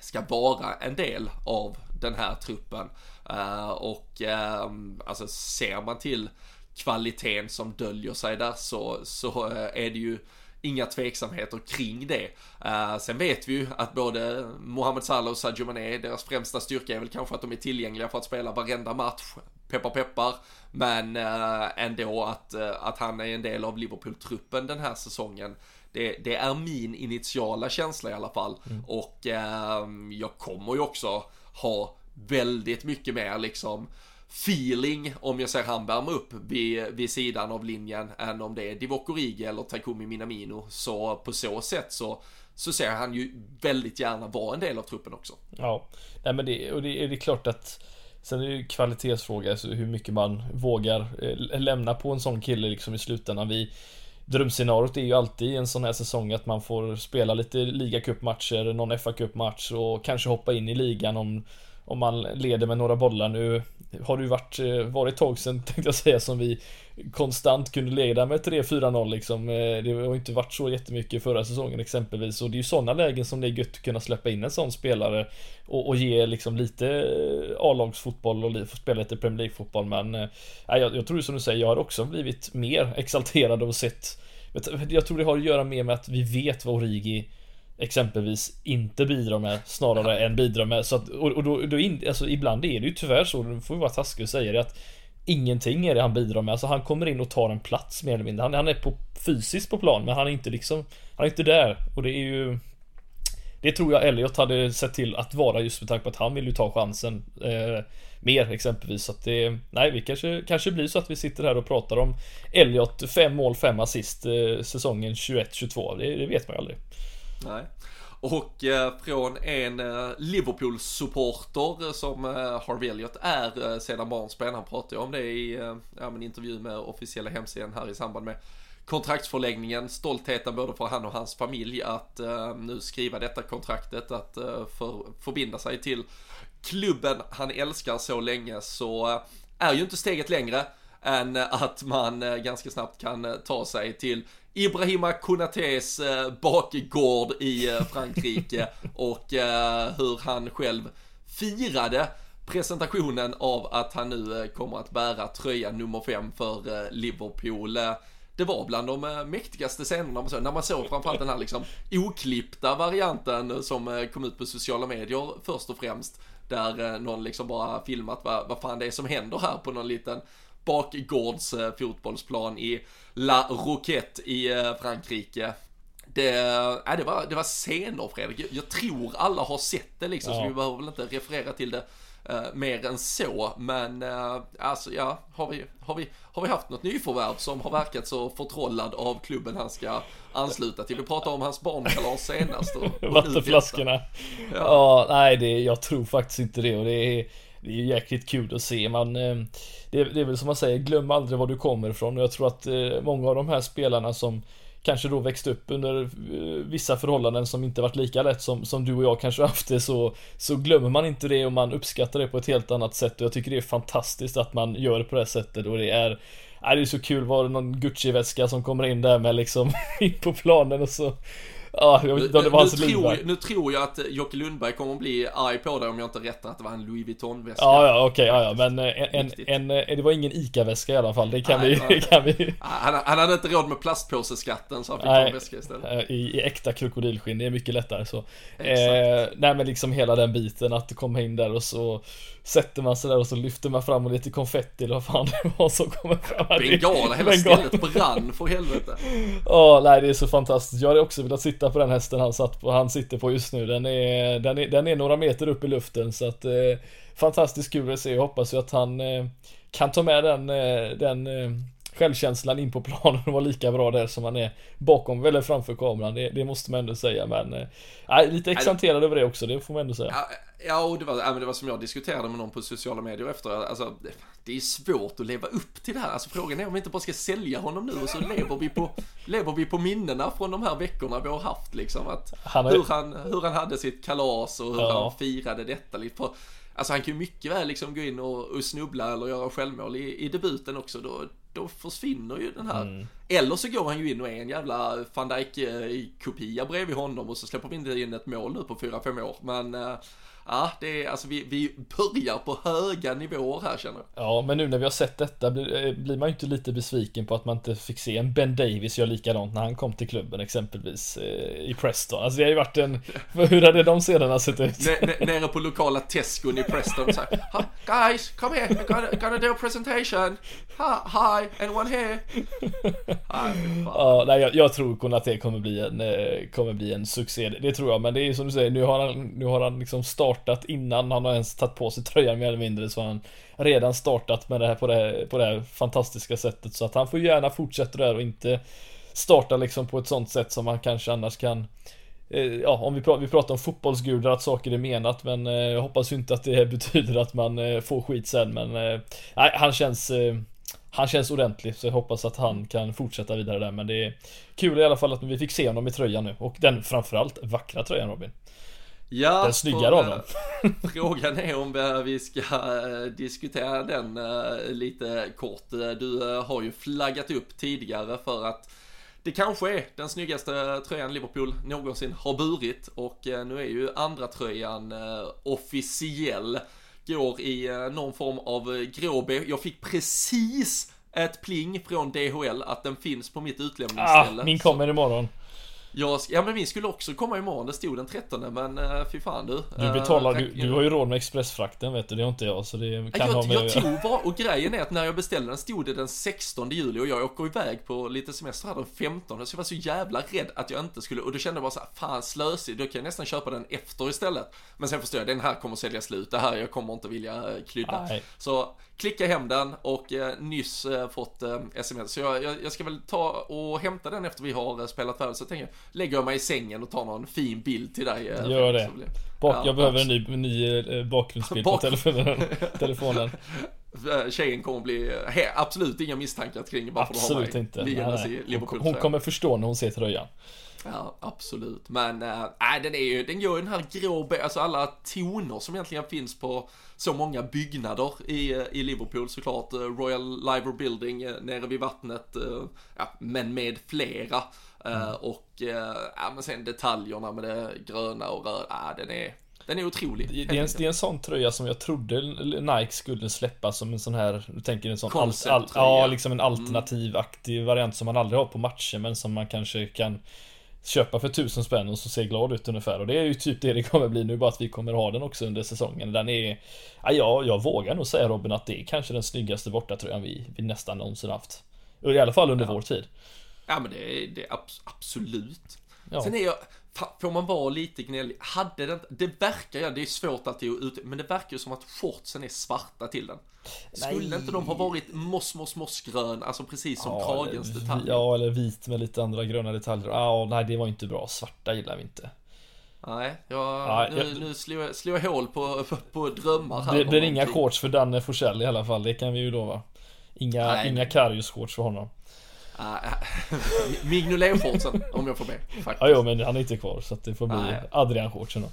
ska vara en del av den här truppen. Uh, och uh, alltså ser man till kvaliteten som döljer sig där så, så uh, är det ju inga tveksamheter kring det. Uh, sen vet vi ju att både Mohamed Salah och Sadio Mané, deras främsta styrka är väl kanske att de är tillgängliga för att spela varenda match. Peppar peppar. Men uh, ändå att, uh, att han är en del av Liverpool-truppen den här säsongen. Det, det, är min initiala känsla i alla fall. Mm. Och jag kommer ju också ha väldigt mycket mer liksom feeling om jag ser han värma upp vid, vid sidan av linjen än om det är Divock Origi eller Takumi Minamino. Så på så sätt så så ser han ju väldigt gärna vara en del av truppen också. Ja, nej men det, och det, är det klart att Sen är det ju kvalitetsfråga, alltså hur mycket man vågar eh, lämna på en sån kille liksom i slutändan. Vi, drömscenariot är ju alltid i en sån här säsong att man får spela lite ligacupmatcher, någon fa Cup-match och kanske hoppa in i ligan om om man leder med några bollar nu. Har det ju varit, eh, varit ett tag sedan [laughs] tänkte jag säga som vi konstant kunde leda med 3-4-0 liksom. Eh, det har inte varit så jättemycket förra säsongen exempelvis. Och det är ju sådana lägen som det är gött att kunna släppa in en sån spelare och, och ge liksom lite eh, A-lagsfotboll och spela lite Premier League-fotboll. Men äh, jag, jag tror som du säger, jag har också blivit mer [laughs] exalterad och sett jag tror det har att göra mer med att vi vet vad Origi exempelvis inte bidrar med snarare än bidrar med. Så att, och, och då, då in, alltså, ibland är det ju tyvärr så, då får vi vara taskiga och säga det att ingenting är det han bidrar med. Alltså han kommer in och tar en plats mer eller mindre. Han, han är på, fysiskt på plan men han är inte liksom, han är inte där. Och det är ju det tror jag Elliot hade sett till att vara just med tanke på att han vill ju ta chansen eh, mer exempelvis. Så att det, nej, vi kanske, kanske blir så att vi sitter här och pratar om Elliot, fem mål, fem assist eh, säsongen 21-22. Det, det, vet man ju aldrig. Nej. Och eh, från en eh, Liverpool-supporter som eh, Harvey Elliot är eh, sedan barnsben. Han pratade ju om det i eh, ja, en intervju med officiella hemsidan här i samband med kontraktsförlängningen. Stoltheten både för han och hans familj att eh, nu skriva detta kontraktet, att eh, för, förbinda sig till klubben han älskar så länge så eh, är ju inte steget längre än att man eh, ganska snabbt kan eh, ta sig till Ibrahima Konatés eh, bakgård i eh, Frankrike [laughs] och eh, hur han själv firade presentationen av att han nu kommer att bära tröja nummer 5 för Liverpool. Det var bland de mäktigaste scenerna man såg, när man såg framförallt den här liksom oklippta varianten som kom ut på sociala medier först och främst. Där någon liksom bara filmat vad, vad fan det är som händer här på någon liten bakgårds eh, fotbollsplan i La Roquette i eh, Frankrike. Det, äh, det, var, det var scener Fredrik, jag, jag tror alla har sett det liksom, Ja. så vi behöver väl inte referera till det eh, mer än så. Men eh, alltså ja, har vi, har, vi, har vi haft något nyförvärv som har verkat så förtrollad av klubben han ska ansluta till? Vi pratade om hans barnkalas senast. Och, [laughs] och nu Vattenflaskorna. detta. Ja, nej det, jag tror faktiskt inte det och det är det är ju jäkligt kul att se. Man, eh, det, är, det är väl som man säger, glöm aldrig var du kommer ifrån. Och jag tror att eh, många av de här spelarna som kanske då växt upp under eh, vissa förhållanden som inte varit lika lätt som, som du och jag kanske haft det så, så glömmer man inte det och man uppskattar det på ett helt annat sätt och jag tycker det är fantastiskt att man gör det på det sättet och det är äh, det är så kul, var det någon Gucci-väska som kommer in där med liksom [laughs] in på planen och så Ja, jag vet inte om det var hans nu, tror, Lundberg. nu tror jag att Jocke Lundberg kommer att bli arg på dig om jag inte rättar att det var en Louis Vuitton-väska. Ja, ja, okej, ja, ja, men eh, en, en, en, det var ingen ICA-väska i alla fall, det kan Nej, vi, [laughs] kan vi Han, han hade inte råd med plastpåseskatten så han fick ta Nej. en väska istället. eh, i, i äkta krokodilskinn, det är mycket lättare så. Exakt. Eh, nej men liksom hela den biten att komma in där och så sätter man sig där och så lyfter man fram och lite konfetti eller vad fan det var som kommer fram. Bengala, hela Bengal. stället brann för helvete. Ja, nej det är så fantastiskt. Jag hade också velat sitta på den hästen han satt på, han sitter på just nu. Den är, den är, den är några meter upp i luften så att eh, fantastiskt kul att se. Jag hoppas ju att han eh, kan ta med den, eh, den eh, självkänslan in på planen och vara lika bra där som han är bakom eller framför kameran. Det, det måste man ändå säga men nej, lite exalterad över det också, det får man ändå säga. Ja, Ja, och det var, ja, men det var som jag diskuterade med någon på sociala medier efter. Alltså, det, det är svårt att leva upp till det här. Alltså frågan är om vi inte bara ska sälja honom nu och så lever vi på, lever vi på minnena från de här veckorna vi har haft liksom. Att, Han har- hur, han, hur han hade sitt kalas och hur Ja. han firade detta. Alltså han kan ju mycket väl liksom gå in och, och snubbla eller göra självmål i, i debuten också. Då, då försvinner ju den här. Mm. Eller så går han ju in och är en jävla van Dijk-kopia bredvid honom och så släpper vi inte in ett mål nu på 4-5 år. Men eh, ja, det är, alltså vi, vi börjar på höga nivåer här känner jag. Ja, men nu när vi har sett detta blir, eh, blir man ju inte lite besviken på att man inte fick se en Ben Davis göra likadant när han kom till klubben exempelvis eh, i Preston. Alltså det har ju varit en... [laughs] Hur hade de scenerna sett ut? N- nere på lokala Tescon i Preston så här, "Ha, Guys, come here, I'm gonna, gonna do a presentation. Ha, hi, anyone here? Ja, nej, jag, jag tror Konate kommer bli en, eh, kommer bli en succé. Det tror jag, men det är som du säger, nu har han, nu har han liksom startat innan han har ens tagit på sig tröjan mer eller mindre så har han redan startat med det här på det här, på det här fantastiska sättet så att han får gärna fortsätta där och inte starta liksom på ett sånt sätt som man kanske annars kan eh, Ja, om vi, pratar, vi pratar om fotbollsgudar, att saker är menat, men eh, jag hoppas ju inte att det [laughs] betyder att man eh, får skit sen, men nej, han känns han känns ordentlig, så jag hoppas att han kan fortsätta vidare där, men det är kul i alla fall att vi fick se honom i tröjan nu, och den framförallt vackra tröjan Robin. Ja, Den snyggare av dem. eh, Frågan är om eh, vi ska eh, diskutera den eh, lite kort. Eh, Du eh, har ju flaggat upp tidigare för att det kanske är den snyggaste tröjan Liverpool någonsin har burit och eh, nu är ju andra tröjan eh, officiell. Går i eh, någon form av eh, gråbe. Jag fick precis ett pling från DHL att den finns på mitt Ah, utlämningsställe. min Så- kommer imorgon. Jag, ja men min skulle också komma imorgon, det stod den 13 men uh, fy fan du. Du Eh, betalar, tack- du, du har ju råd med expressfrakten vet du, det har inte jag, så det kan ha jag, med jag att tog bara, och grejen är att när jag beställde den stod det den 16 juli och jag åker iväg på lite semester här den 15 så jag var så jävla rädd att jag inte skulle, och då kände jag bara så här, fan slösig, då kan jag nästan köpa den efter istället. Men sen förstår jag, den här kommer sälja slut, det här, jag kommer inte vilja eh, klydda. Nej. Så klicka hem den och eh, nyss eh, fått eh, sms. Så jag, jag, jag ska väl ta och hämta den efter vi har eh, spelat färdigt. Så tänker jag, lägger jag mig i sängen och tar någon fin bild till dig. eh, Gör det. Bak, Ja, jag behöver en ny, ny eh, bakgrundsbild på Bak- telefonen. [laughs] telefonen. Eh, Tjejen kommer bli, he, absolut inga misstankar kring varför du har Absolut mig inte. Nej, liggandes nej. i Hon, liverpool hon kommer förstå när hon ser tröjan. Ja, absolut. Men, äh, den är ju, den gör ju den här grå, alltså alla toner som egentligen finns på så många byggnader i, i Liverpool såklart. Royal Liver Building nere vid vattnet, ja, men med flera. Eh, Mm. Och, eh, ja men sen detaljerna med det gröna och röda, ja den är, den är otrolig. Det är, en, det är en sån tröja som jag trodde Nike skulle släppa som en sån här, du tänker en sån alt, tröja. Ja, liksom en alternativ-aktig variant som man aldrig har på matcher men som man kanske kan köpa för tusen spänn och så se glad ut ungefär och det är ju typ det det kommer bli nu bara att vi kommer ha den också under säsongen. Den är, ja, jag, jag vågar nog säga Robin att det är kanske den snyggaste bortatröjan vi, vi nästan någonsin haft. I alla fall under Ja. vår tid. Ja men det, det är abs- absolut. Ja. Sen är jag, får man vara lite gnällig, hade det inte, det verkar ju, det är svårt alltid att ut, men det verkar ju som att shortsen är svarta till den. Skulle Nej. inte de ha varit moss, moss, mossgrön, alltså precis som kragens eller, detaljer? ja, eller vit med lite andra gröna detaljer. Ja, nej det var inte bra. Svarta gillar vi inte. Nej, jag, Nej, nu, jag- nu slår, jag, slår jag hål på, på, på drömmar här. Det blir inga shorts för Danne Forsell i alla fall, det kan vi ju lova. Inga, Nej. inga Karius shorts för honom. Ah, [laughs] Mignolet-shortsen, om jag får be. Faktiskt. Ja, jo, men han är inte kvar så det får bli Nej. Adrian shortsen då.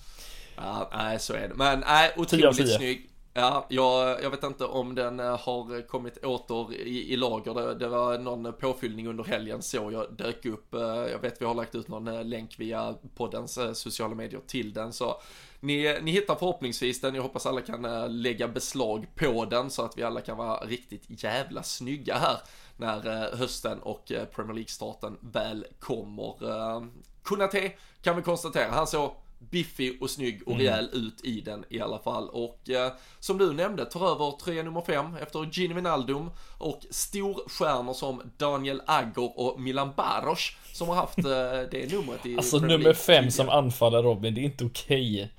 Ja, nej, så är det. Men nej, otroligt snygg. Ja, jag, jag vet inte om den eh, har kommit åter i, i lager. Det, det var någon påfyllning under helgen så jag dök upp. eh, Jag vet vi har lagt ut någon eh, länk via poddens sociala medier till den. Så ni, ni hittar förhoppningsvis den. Jag hoppas alla kan lägga beslag på den så att vi alla kan vara riktigt jävla snygga här när eh, hösten och eh, Premier League-starten väl kommer. Eh, Kunate kan vi konstatera, han såg biffig och snygg och rejäl ut i den i alla fall. Och eh, som du nämnde, tar över tröja nummer fem efter Gini Wijnaldum och storstjärnor som Daniel Agger och Milan Baros som har haft eh, det numret i Alltså nummer League fem tidigare. som anfaller Robin, det är inte okej.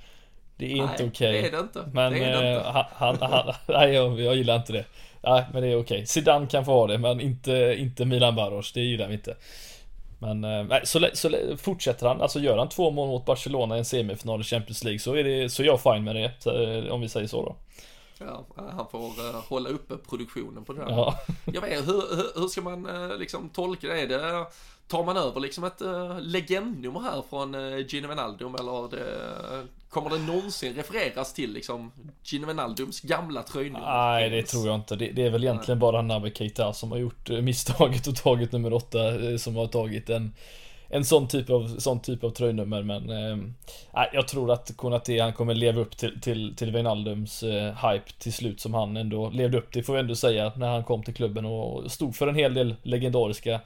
Det är inte Nej, okej. det är det inte. Men det är det eh, inte. han, han, han, [laughs] nej jag, jag gillar inte det. Nej men det är okej. Zidane kan få ha det men inte, inte Milan Baros, det gillar vi inte. Men eh, nej, så, så fortsätter han, alltså gör han två mål mot Barcelona i en semifinal i Champions League så är det, så är jag fine med det. Eh, om vi säger så då. Ja, han får eh, hålla uppe produktionen på det där. Ja. Jag vet, hur, hur, hur ska man liksom tolka det? Är det? Tar man över liksom ett uh, legendnummer här från uh, Gino Wijnaldum eller det, kommer det någonsin refereras till liksom Gino Wijnaldums gamla tröjnummer? Nej det tror jag inte. Det, det är väl egentligen bara Naby Keita som har gjort eh, misstaget och tagit nummer åtta eh, som har tagit en en sån typ av, sån typ av tröjnummer men eh, Jag tror att Konate han kommer leva upp till, till, till Wijnaldums eh, hype till slut som han ändå levde upp till får vi ändå säga när han kom till klubben och stod för en hel del legendariska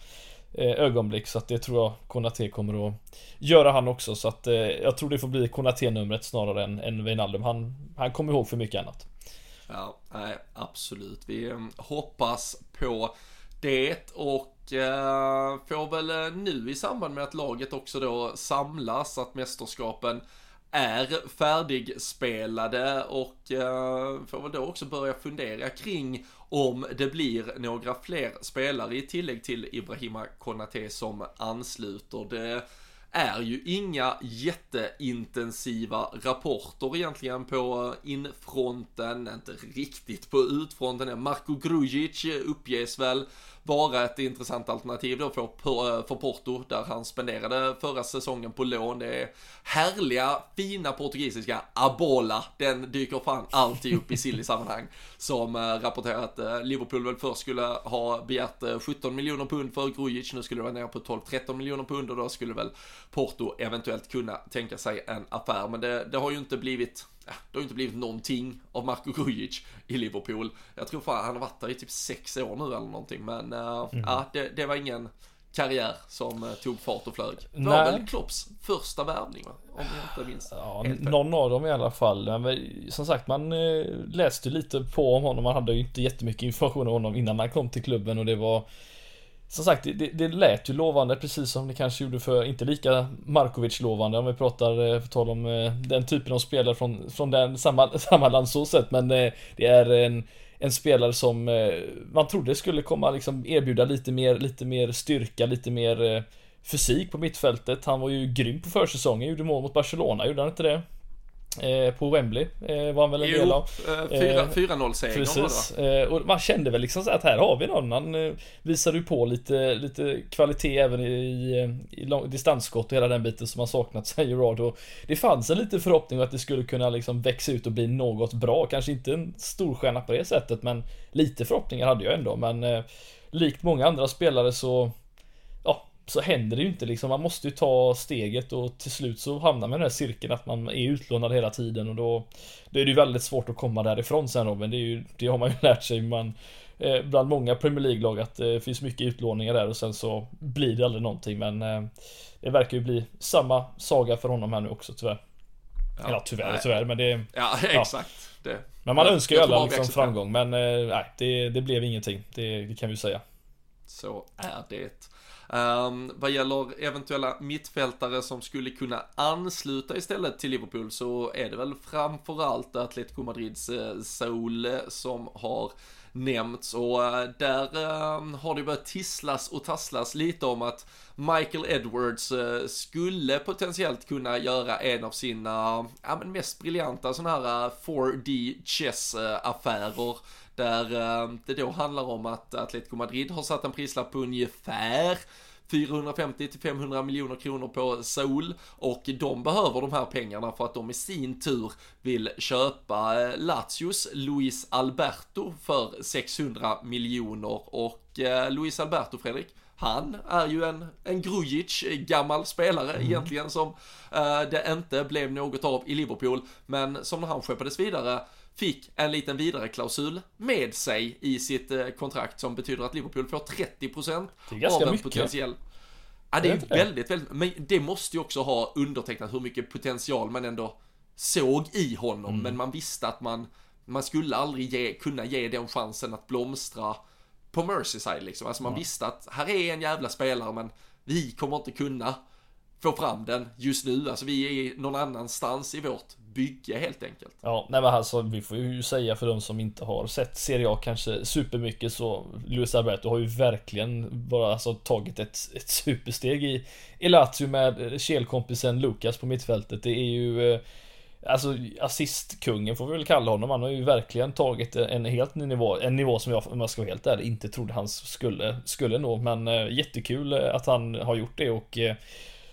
Eh, ögonblick så att det tror jag Konate kommer att göra han också så att eh, jag tror det får bli Konate-numret snarare än, än Wijnaldum. Han, han kommer ihåg för mycket annat. Ja, nej, absolut. Vi eh, hoppas på det och eh, får väl eh, nu i samband med att laget också då samlas att mästerskapen är färdigspelade och eh, får väl då också börja fundera kring om det blir några fler spelare i tillägg till Ibrahima Konate som ansluter. Det är ju inga jätteintensiva rapporter egentligen på infronten, inte riktigt på utfronten. Marko Grujic uppges väl vara ett intressant alternativ då för, eh, för, Porto där han spenderade förra säsongen på lån. Det är härliga, fina portugisiska abola. Den dyker fan alltid upp i silly-sammanhang. [laughs] Som rapporterat rapporterar att eh, Liverpool väl först skulle ha begärt 17 miljoner pund för Grujic. Nu skulle det vara nere på 12-13 miljoner pund och då skulle väl Porto eventuellt kunna tänka sig en affär. Men det, det har ju inte blivit det har ju inte blivit någonting av Marko Grujic i Liverpool. Jag tror fan han har varit där i typ sex år nu eller någonting. Men eh, ja, det, det var ingen karriär som eh, tog fart och flög. Det var Nej. väl Klopps första värvning va? Om jag inte minns Ja, någon av dem i alla fall. Men som sagt, man eh, läste lite på om honom. Man hade ju inte jättemycket information om honom innan man kom till klubben och det var som sagt, det, det, det lät ju lovande precis som det kanske gjorde för, inte lika Markovic lovande om vi pratar, för på tal om eh, den typen av spelare från, från den, samma, [laughs] samma land så sett. Men eh, det är en, en spelare som man trodde skulle komma liksom erbjuda lite mer, lite mer styrka, lite mer fysik på mittfältet. Han var ju grym på försäsongen, gjorde mål mot Barcelona, gjorde han inte det? Eh, på Wembley eh, var han väl en del Jo, av. eh, fyra- Eh, 4-0-seger var det va? Precis, eh, och man kände väl liksom så att här har vi någon. Han eh, visade ju på lite, lite kvalitet även i, i, i distansskott och hela den biten som har saknats [laughs] sen Gerard. Och det fanns en liten förhoppning att det skulle kunna liksom växa ut och bli något bra. Kanske inte en storstjärna på det sättet, men lite förhoppningar hade jag ändå. Men likt många andra spelare så så händer det ju inte liksom. Man måste ju ta steget och till slut så hamnar man i den här cirkeln att man är utlånad hela tiden och då Då är det ju väldigt svårt att komma därifrån sen Robin. Det, är ju, det har man ju [laughs] lärt sig. Man, eh, bland många Premier League-lag att det finns mycket utlåningar där och sen så blir det aldrig någonting men eh, det verkar ju bli samma saga för honom här nu också tyvärr. Ja, Eller tyvärr, nej. tyvärr men det... Ja, [laughs] exakt. Det. Men man önskar ju alla liksom framgång men nej, det, det blev ingenting. Det, det kan vi säga. Så är det. Um, vad gäller eventuella mittfältare som skulle kunna ansluta istället till Liverpool så är det väl framförallt Atletico Madrids eh, Saul eh, som har nämnts. Och eh, där ehm, har det börjat tisslas och tasslas lite om att Michael Edwards eh, skulle potentiellt kunna göra en av sina ja, men mest briljanta sådana här 4D chess affärer där det då handlar om att Atletico Madrid har satt en prislapp på ungefär 450 till 500 miljoner kronor på Saul. Och de behöver de här pengarna för att de i sin tur vill köpa eh, Lazios Luis Alberto för 600 miljoner. Och eh, Luis Alberto Fredrik han är ju en, en Grujic, gammal spelare mm. egentligen som eh, det inte blev något av i Liverpool, men som när han skeppades vidare fick en liten vidare klausul med sig i sitt eh, kontrakt som betyder att Liverpool får 30% av en mycket. potentiell Ja, det är väldigt, väldigt, men det måste ju också ha undertecknat hur mycket potential man ändå såg i honom, mm. men man visste att man, man skulle aldrig ge, kunna ge den chansen att blomstra på Merseyside liksom. Alltså man ja. visste att här är en jävla spelare, men vi kommer inte kunna få fram den just nu. Alltså vi är någon annanstans i vårt bygge helt enkelt. Ja, nej men alltså vi får ju säga för de som inte har sett Serie A kanske supermycket så Luis Alberto har ju verkligen bara alltså tagit ett, ett supersteg i, i Lazio med kelkompisen Lukas på mittfältet. Det är ju eh, Alltså assistkungen får vi väl kalla honom. Han har ju verkligen tagit en helt ny nivå. En nivå som jag, om jag ska vara helt ärlig, inte trodde han skulle, skulle nå. Men eh, jättekul att han har gjort det och eh,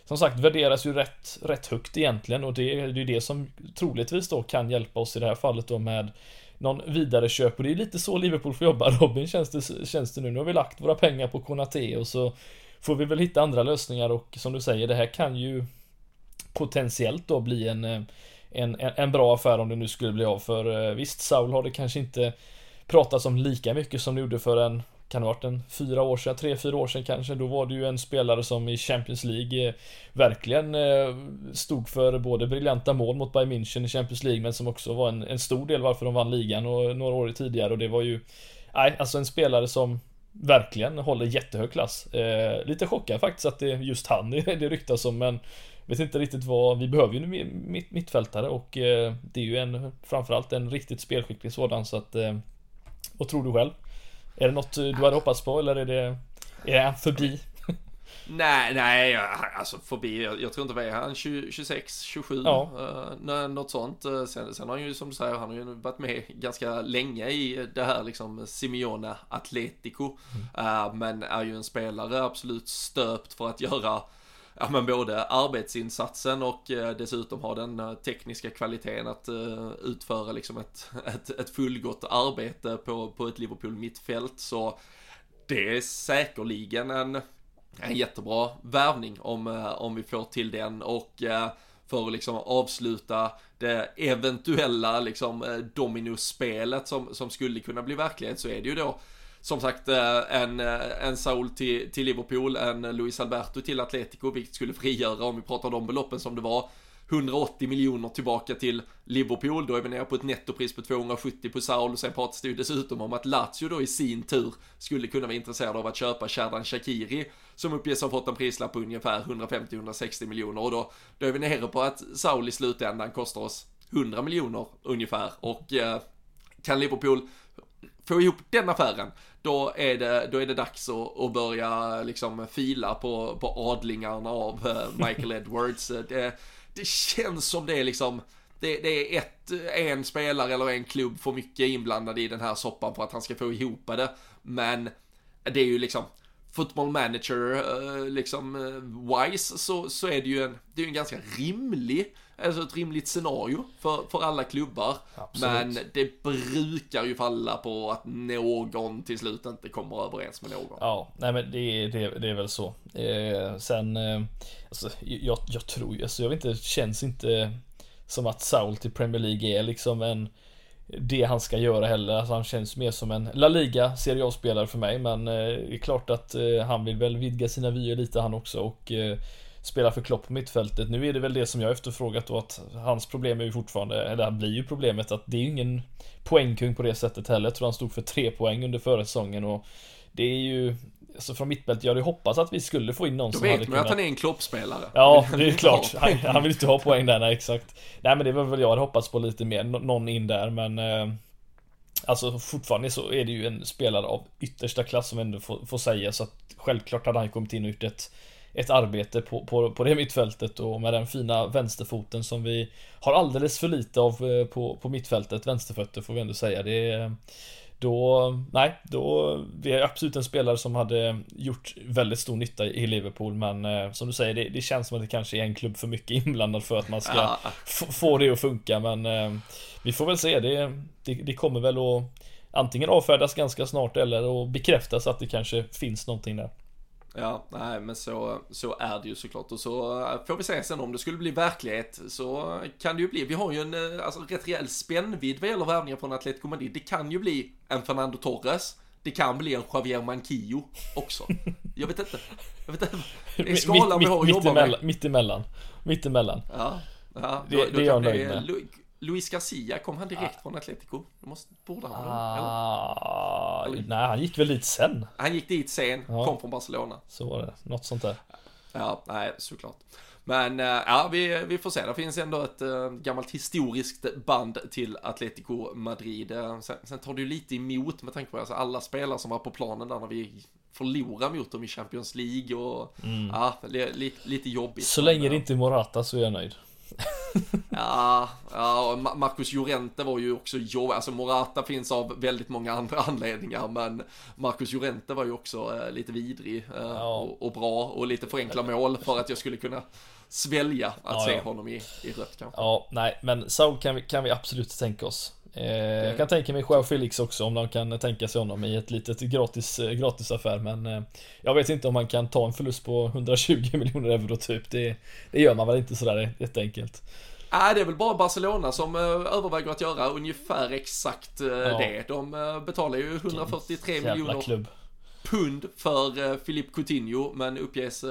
som sagt värderas ju rätt, rätt högt egentligen. Och det är ju det som troligtvis då kan hjälpa oss i det här fallet då med någon vidare köp. Och det är lite så Liverpool får jobba [laughs] Robin känns det, känns det nu. Nu har vi lagt våra pengar på Konate och så får vi väl hitta andra lösningar. Och som du säger det här kan ju potentiellt då bli en en, en bra affär om det nu skulle bli av. För eh, visst Saul har det kanske inte pratats om lika mycket som det gjorde för en kan det ha varit en fyra år sedan, tre, fyra år sedan kanske. Då var det ju en spelare som i Champions League eh, verkligen eh, stod för både briljanta mål mot Bayern München i Champions League, men som också var en, en stor del varför de vann ligan och några år tidigare och det var ju, nej, alltså en spelare som verkligen håller jättehög klass. Eh, lite chockad faktiskt att det är just han [laughs] det, det ryktas om, men vet inte riktigt vad, vi behöver ju mitt, mittfältare och eh, det är ju en, framförallt en riktigt spelskicklig sådan så att, eh, vad tror du själv? Är det något du hade hoppats på eller är det, är han förbi? Nej, nej, alltså förbi, jag, jag tror inte vad är han, 20, 26, 27, ja. uh, något sånt. Uh, sen, sen har han ju som du säger, han har ju varit med ganska länge i det här liksom Simeone Atletico. Mm. Uh, men är ju en spelare absolut stöpt för att göra ja, men både arbetsinsatsen och eh, dessutom ha den eh, tekniska kvaliteten att eh, utföra liksom ett, [laughs] ett, ett fullgott arbete på, på ett Liverpool mittfält. Så det är säkerligen en, en jättebra värvning om, om vi får till den och för att liksom avsluta det eventuella liksom dominospelet som, som skulle kunna bli verklighet så är det ju då som sagt eh, en, eh, en Saul till, till Liverpool, en Luis Alberto till Atletico, vilket skulle frigöra om vi pratar om beloppen som det var. 180 miljoner tillbaka till Liverpool, då är vi nere på ett nettopris på 270 på Saul och sen pratas det ju dessutom om att Lazio då i sin tur skulle kunna vara intresserad av att köpa Sherdan Shakiri som uppges ha fått en prislapp på ungefär 150-160 miljoner och då, då är vi nere på att Saul i slutändan kostar oss 100 miljoner ungefär och eh, kan Liverpool få ihop den affären, då är det, då är det dags att, att börja liksom fila på, på adlingarna av eh, Michael [laughs] Edwards. Det, det känns som det är liksom, det, det, är ett, en spelare eller en klubb för mycket inblandad i den här soppan för att han ska få ihop det. Men det är ju liksom, football manager eh, liksom eh, wise så, så är det ju en, det är en ganska rimlig alltså ett rimligt scenario för, för alla klubbar. Absolut. Men det brukar ju falla på att någon till slut inte kommer överens med någon. Ja, nej men det, det, det är väl så. Eh, sen, eh, alltså, jag, jag tror ju, alltså, jag vet inte, det känns inte som att Saul till Premier League är liksom en det han ska göra heller. Alltså han känns mer som en La Liga Serie A-spelare för mig. Men eh, det är klart att eh, han vill väl vidga sina vyer lite han också och eh, spela för Klopp på mittfältet. Nu är det väl det som jag efterfrågat då att hans problem är ju fortfarande, eller det blir ju problemet att det är ju ingen poängkung på det sättet heller. Jag tror han stod för tre poäng under förra säsongen och det är ju Alltså från mittfält, jag hade hoppats att vi skulle få in någon Då som hade vet man kunnat... att han är en kloppspelare. Ja, [laughs] det är klart. Han, han vill inte ha poäng där, nej exakt. Nej men det var väl jag hade hoppats på lite mer, Nå- någon in där men eh, Alltså fortfarande så är det ju en spelare av yttersta klass som ändå får, får säga så att Självklart hade han kommit in och gjort ett Ett arbete på, på, på det mittfältet och med den fina vänsterfoten som vi Har alldeles för lite av eh, på, på mittfältet, vänsterfötter får vi ändå säga det är, då, nej, då, det är absolut en spelare som hade gjort väldigt stor nytta i Liverpool men eh, som du säger, det, det känns som att det kanske är en klubb för mycket [laughs] inblandad för att man ska Ja. få det att funka men eh, vi får väl se, det, det, det kommer väl att antingen avfärdas ganska snart eller att bekräftas att det kanske finns någonting där. Ja, nej men så, så är det ju såklart och så eh, får vi se sen om det skulle bli verklighet så kan det ju bli, vi har ju en eh, alltså, rätt rejäl spännvidd vad gäller värvningar från Atletico Madrid. Det kan ju bli en Fernando Torres, det kan bli en Javier Manquillo också. [laughs] Jag vet inte, jag vet inte. Det är skalan vi har att jobba med. mitt emellan. Mitt. Ja, ja Det- då, det är jag nöjd med. Lu- Luis Garcia, kom han direkt från Atletico? Måste, borde han? Eller? Ah, Eller? nej, han gick väl dit sen. Han gick dit sen, Ja. kom från Barcelona. Så var det, något sånt där. Ja, nej, såklart. Men eh, ja, vi, vi får se. Det finns ändå ett uh, gammalt historiskt band till Atletico Madrid. Eh, sen, sen tar det ju lite emot med tanke på alltså, alla spelare som var på planen där när vi förlorade mot dem i Champions League och ja, li, li, lite jobbigt. Mm. Så länge det inte är Morata så är jag nöjd. Ja, ja och Ma- Marcus Llorente var ju också jobbig. Alltså Morata finns av väldigt många andra [laughs] anledningar, men Marcus Llorente var ju också eh, lite vidrig eh, Ja. och, och bra och lite förenkla mål för att jag skulle kunna svälja att Ja, se ja. honom i, i rött kanske. Ja, nej, men Saul kan vi, kan vi absolut tänka oss. Eh, jag kan tänka mig Joao Felix också om de kan tänka sig honom i ett litet gratis, eh, gratisaffär men eh, Jag vet inte om man kan ta en förlust på 120 [laughs] miljoner euro typ. Det, det gör man väl inte sådär jätteenkelt. Nej, det är väl bara Barcelona som överväger att göra ungefär exakt Ja. det. De betalar ju 143 Jävla miljoner klubb. pund för Philippe Coutinho men uppges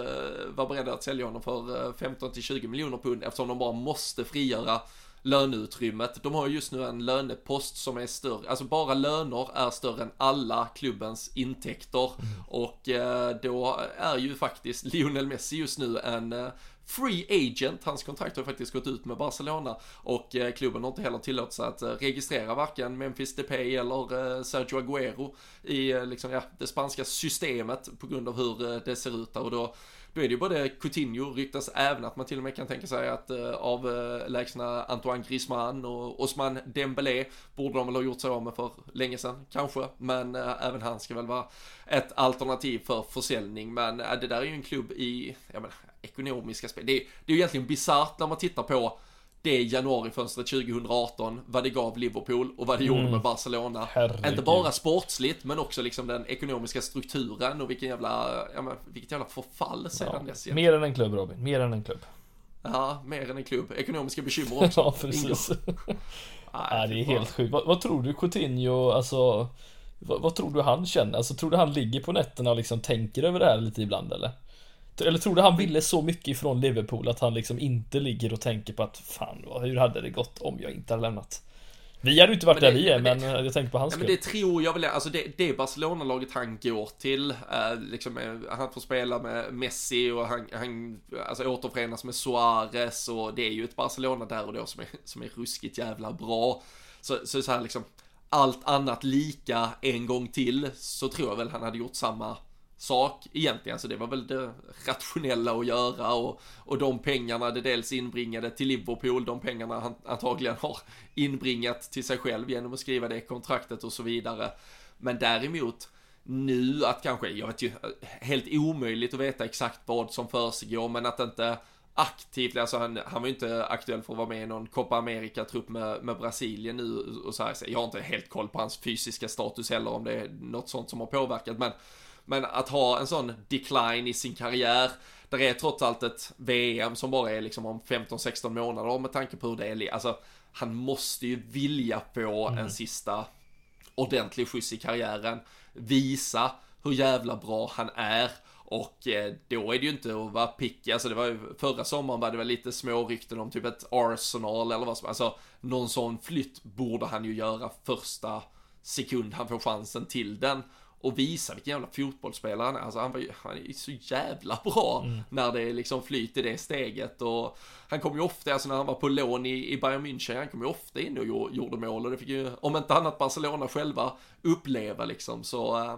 vara beredda att sälja honom för eh, 15 till 20 miljoner pund eftersom de bara måste frigöra löneutrymmet. De har ju just nu en lönepost som är större, alltså bara löner är större än alla klubbens intäkter. Och eh, då är ju faktiskt Lionel Messi just nu en eh, Free agent, hans kontrakt har faktiskt gått ut med Barcelona. Och eh, klubben har inte heller tillåtit sig att eh, registrera varken Memphis Depay eller eh, Sergio Agüero i liksom, ja, det spanska systemet på grund av hur det ser ut där. Och då då är det ju både Coutinho, ryktas även att man till och med kan tänka sig att eh, avlägsna eh, Antoine Griezmann och Osman Dembélé borde de väl ha gjort sig av med för länge sedan, kanske. Men eh, även han ska väl vara ett alternativ för försäljning. Men eh, det där är ju en klubb i, jag menar, ekonomiska spel. Det, det är ju egentligen bisarrt när man tittar på det januarifönstret 2018, vad det gav Liverpool och vad det gjorde med Barcelona. Mm. Herregud. Inte bara sportsligt, men också liksom den ekonomiska strukturen och vilken jävla, ja, men, vilket jävla förfall sedan Ja, dess. mer än en klubb Robin, mer än en klubb. Ja, mer än en klubb. Ekonomiska bekymmer [laughs] också. Ja, precis. [laughs] Nej, det är helt sjukt. Vad, vad tror du Coutinho, alltså vad, vad tror du han känner? Alltså tror du han ligger på nätterna och liksom tänker över det här lite ibland eller? Eller tror du han ville så mycket ifrån Liverpool att han liksom inte ligger och tänker på att fan, hur hade det gått om jag inte hade lämnat? Vi hade ju inte varit Men där det- vi är, men men det- jag tänker på hans Ja, men skull. det tror jag väl, alltså det, det Barcelona-laget han går till, eh, liksom, eh, han får spela med Messi och han, han alltså, återförenas med Suarez och det är ju ett Barcelona där och då som är, som är ruskigt jävla bra. Så, så, så här liksom, allt annat lika en gång till så tror jag väl han hade gjort samma sak egentligen, så det var väl det rationella att göra och, och de pengarna det dels inbringade till Liverpool, de pengarna han antagligen har inbringat till sig själv genom att skriva det kontraktet och så vidare. Men däremot nu att kanske, jag vet ju, helt omöjligt att veta exakt vad som försiggår, men att inte aktivt, alltså han, han var ju inte aktuell för att vara med i någon Copa America-trupp med, med Brasilien nu och så här, så jag har inte helt koll på hans fysiska status heller om det är något sånt som har påverkat, men men att ha en sån decline i sin karriär, där är trots allt ett VM som bara är liksom om 15-16 månader med tanke på hur det är. Alltså, han måste ju vilja få en sista ordentlig skjuts i karriären, visa hur jävla bra han är. Och eh, då är det ju inte att vara picky, alltså det var ju förra sommaren var det väl lite små rykten om typ ett Arsenal eller vad som, alltså någon sån flytt borde han ju göra första sekund han får chansen till den och visa vilken jävla fotbollsspelare han är. Alltså han, var ju, han är så jävla bra mm. när det liksom flyt i det steget och han kom ju ofta, alltså när han var på lån i, i Bayern München, han kom ju ofta in och gjorde mål och det fick ju, om inte annat Barcelona själva uppleva liksom så äh,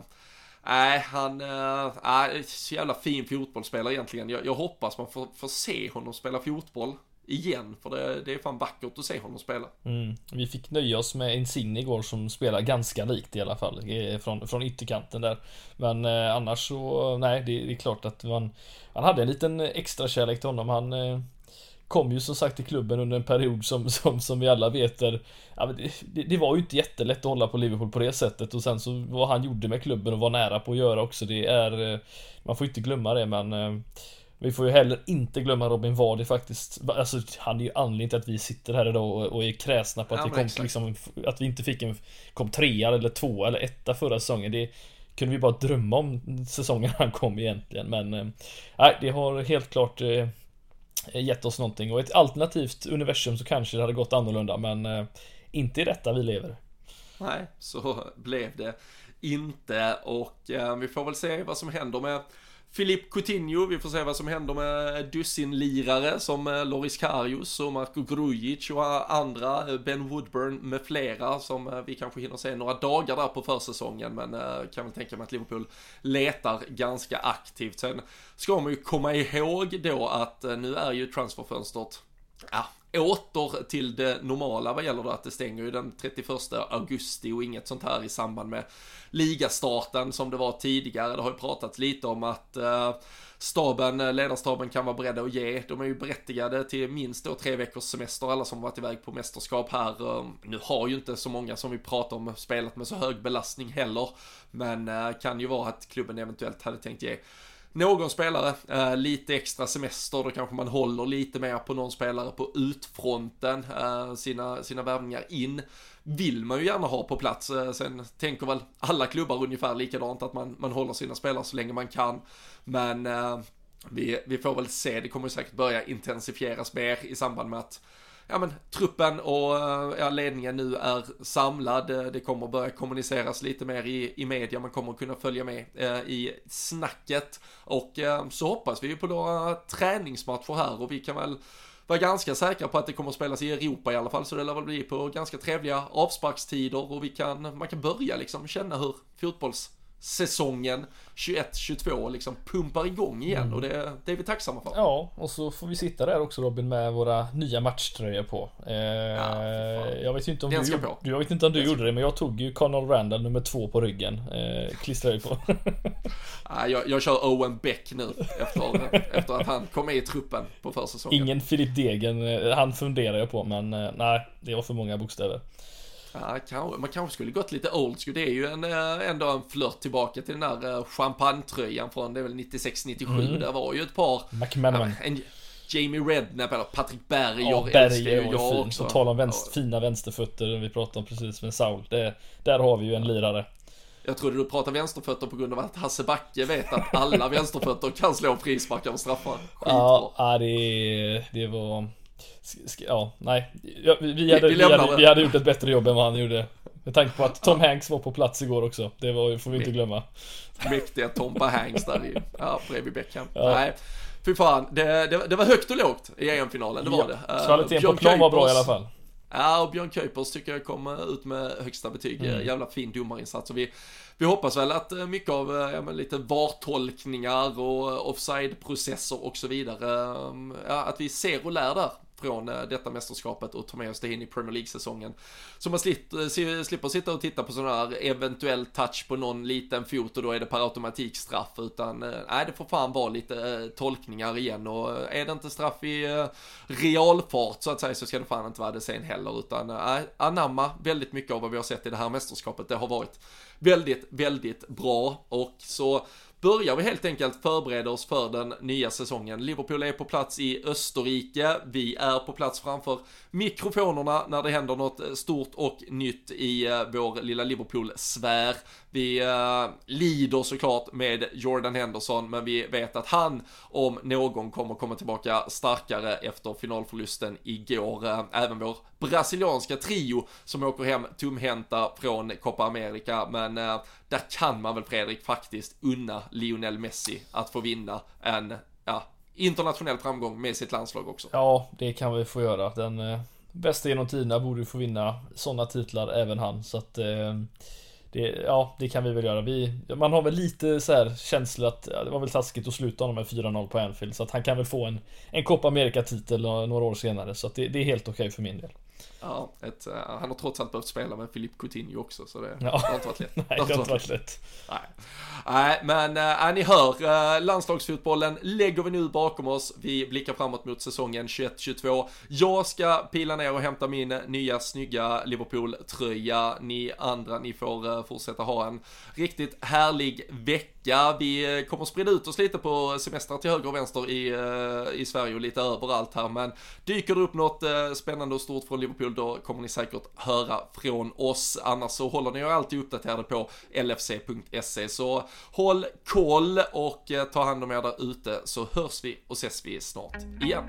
Nej, han är äh, så jävla fin fotbollsspelare egentligen. Jag, jag hoppas man får, får se honom spela fotboll igen, för det, det är fan vackert att se honom spela. Mm. Vi fick nöja oss med Insigne igår som spelar ganska likt i alla fall, från, från ytterkanten där. Men eh, annars så, nej, det, det, är klart att man, han hade en liten extra kärlek till honom. Han eh, kom ju som sagt till klubben under en period som, som, som vi alla vet är, ja, det, det, var ju inte jättelätt att hålla på Liverpool på det sättet och sen så vad han gjorde med klubben och var nära på att göra också det är eh, Man får inte glömma det men eh, vi får ju heller inte glömma Robin Vardy faktiskt. Alltså han är ju anledningen till att vi sitter här idag och, och är kräsna på att ja, vi kom liksom, Att vi inte fick en Kom trea eller två eller etta förra säsongen. Det kunde vi bara drömma om säsongen han kom egentligen. Men nej, det har helt klart eh, gett oss någonting. Och ett alternativt universum så kanske det hade gått annorlunda. Men eh, inte i detta vi lever. Nej, så blev det inte. Och eh, vi får väl se vad som händer med Filip Coutinho, vi får se vad som händer med dussinlirare som eh, Loris Karius och Marko Grujic och eh, andra, eh, Ben Woodburn med flera som vi kanske hinner se några dagar där på försäsongen men kan väl tänka mig att Liverpool letar ganska aktivt. Sen ska man ju komma ihåg då att nu är ju transferfönstret ja, åter till det normala vad gäller det att det stänger ju den 31 augusti och inget sånt här i samband med ligastarten som det var tidigare. Det har ju pratats lite om att eh, staben, eh, ledarstaben kan vara beredda att ge. De är ju berättigade till minst då tre veckors semester, alla som varit iväg på mästerskap här. Eh, nu har ju inte så många som vi pratar om spelat med så hög belastning heller, men kan ju vara att klubben eventuellt hade tänkt ge någon spelare eh, lite extra semester, då kanske man håller lite mer på någon spelare på utfronten, eh, sina, sina värvningar in. Vill man ju gärna ha på plats, eh, sen tänker väl alla klubbar ungefär likadant att man, man håller sina spelare så länge man kan. Men eh, vi, vi får väl se, det kommer säkert börja intensifieras mer i samband med att ja men truppen och eh, ja, ledningen nu är samlad. Eh, det kommer börja kommuniceras lite mer i, i media, man kommer kunna följa med eh, i snacket. Och eh, så hoppas vi ju på några träningsmatcher här och vi kan väl vara ganska säkra på att det kommer att spelas i Europa i alla fall, så det lär väl bli på ganska trevliga avsparkstider och vi kan, man kan börja liksom känna hur fotbolls säsongen 21-22 liksom pumpar igång igen mm. och det, det är vi tacksamma för. Ja, och så får vi sitta där också Robin med våra nya matchtröjor på. Eh, ja, jag vet inte om Den du, på. jag vet inte om du gjorde det men jag tog ju Conor Randall nummer två på ryggen. Eh, klistrade på. [laughs] ja, jag, jag kör Owen Beck nu efter, efter att han kom med i truppen på försäsongen. Ingen Filip Degen, eh, han funderar jag på men eh, nej, det var för många bokstäver. Ja, kanske, man kanske skulle gått lite old school. Det är ju en, eh, ändå en flört tillbaka till den där eh, champagnetröjan från, det är väl 96-97. Mm. Det var ju ett par... McManaman. Ja, en, Jamie Redknapp eller Patrik Berger ja, Berger var jag fin. också. På tal om vänster, fina vänsterfötter, vi pratade om precis med Saul. Det, där har vi ju en lirare. Jag trodde du pratade vänsterfötter på grund av att Hasse Backe vet att alla vänsterfötter kan slå frisparkar och straffar. Skitbra. Ja, det, det var ja, nej. Vi, vi, hade, vi, vi, hade, vi hade gjort ett bättre jobb än vad han gjorde. Med tanke på att Tom. Hanks var på plats igår också. Det var, får vi inte glömma. Mäktiga Tompa Hanks där i, ja, bredvid Beckham. Ja. Nej. Fy fan, det, det, det, var högt och lågt i EM-finalen, det var ja. det. Kvaliteten uh, på plan var bra i alla fall. Ja, och Björn Kuipers tycker jag kom ut med högsta betyg. Mm. Jävla fin domarinsats. Och vi, vi hoppas väl att eh, mycket av eh, ja, men lite VAR-tolkningar och offside-processer och så vidare, ja, att vi ser och lär där från eh, detta mästerskapet och ta med oss det in i Premier League-säsongen. Så man slipper, eh, slipper sitta och titta på sådana här eventuell touch på någon liten fot och då är det per automatik straff, utan eh, nej, det får fan vara lite tolkningar igen och är det inte straff i realfart så att säga så ska det fan inte vara det sen heller, utan nej, anamma väldigt mycket av vad vi har sett i det här mästerskapet. Det har varit väldigt, väldigt bra och så börjar vi helt enkelt förbereda oss för den nya säsongen. Liverpool är på plats i Österrike. Vi är på plats framför mikrofonerna när det händer något eh, stort och nytt i eh, vår lilla Liverpool-sfär. Vi eh, lider såklart med Jordan Henderson, men vi vet att han om någon kommer komma tillbaka starkare efter finalförlusten igår. Även vår brasilianska trio som åker hem tomhänta från Copa America, men där kan man väl Fredrik faktiskt unna Lionel Messi att få vinna en, ja, internationell framgång med sitt landslag också. Ja, det kan vi få göra. Den eh, bästa genom tiderna borde få vinna sådana titlar, även han. Så att eh, det, ja, det kan vi väl göra. Vi, man har väl lite så här känsla att ja, det var väl taskigt att sluta honom med 4-0 på Anfield. Så att han kan väl få en, en Copa America-titel eh, några år senare. Så att det, det är helt okej okay för min del. Ja, ett, uh, han har trots allt behövt spela med Filip Coutinho också, så det, ja. det har inte varit lätt. [laughs] Nej, det har inte varit lätt. Nej. Nej, men äh, ni hör, äh, landslagsfotbollen lägger vi nu bakom oss. Vi blickar framåt mot säsongen 21-22. Jag ska pila ner och hämta min nya snygga Liverpool-tröja. Ni andra, ni får fortsätta ha en riktigt härlig vecka. Vi eh, kommer sprida ut oss lite på semestrar till höger och vänster i, eh, i Sverige och lite överallt här. Men dyker det upp något eh, spännande och stort från Liverpool då kommer ni säkert höra från oss. Annars så håller ni er alltid uppdaterade på lfc.se. Så håll koll och ta hand om er där ute så hörs vi och ses vi snart igen.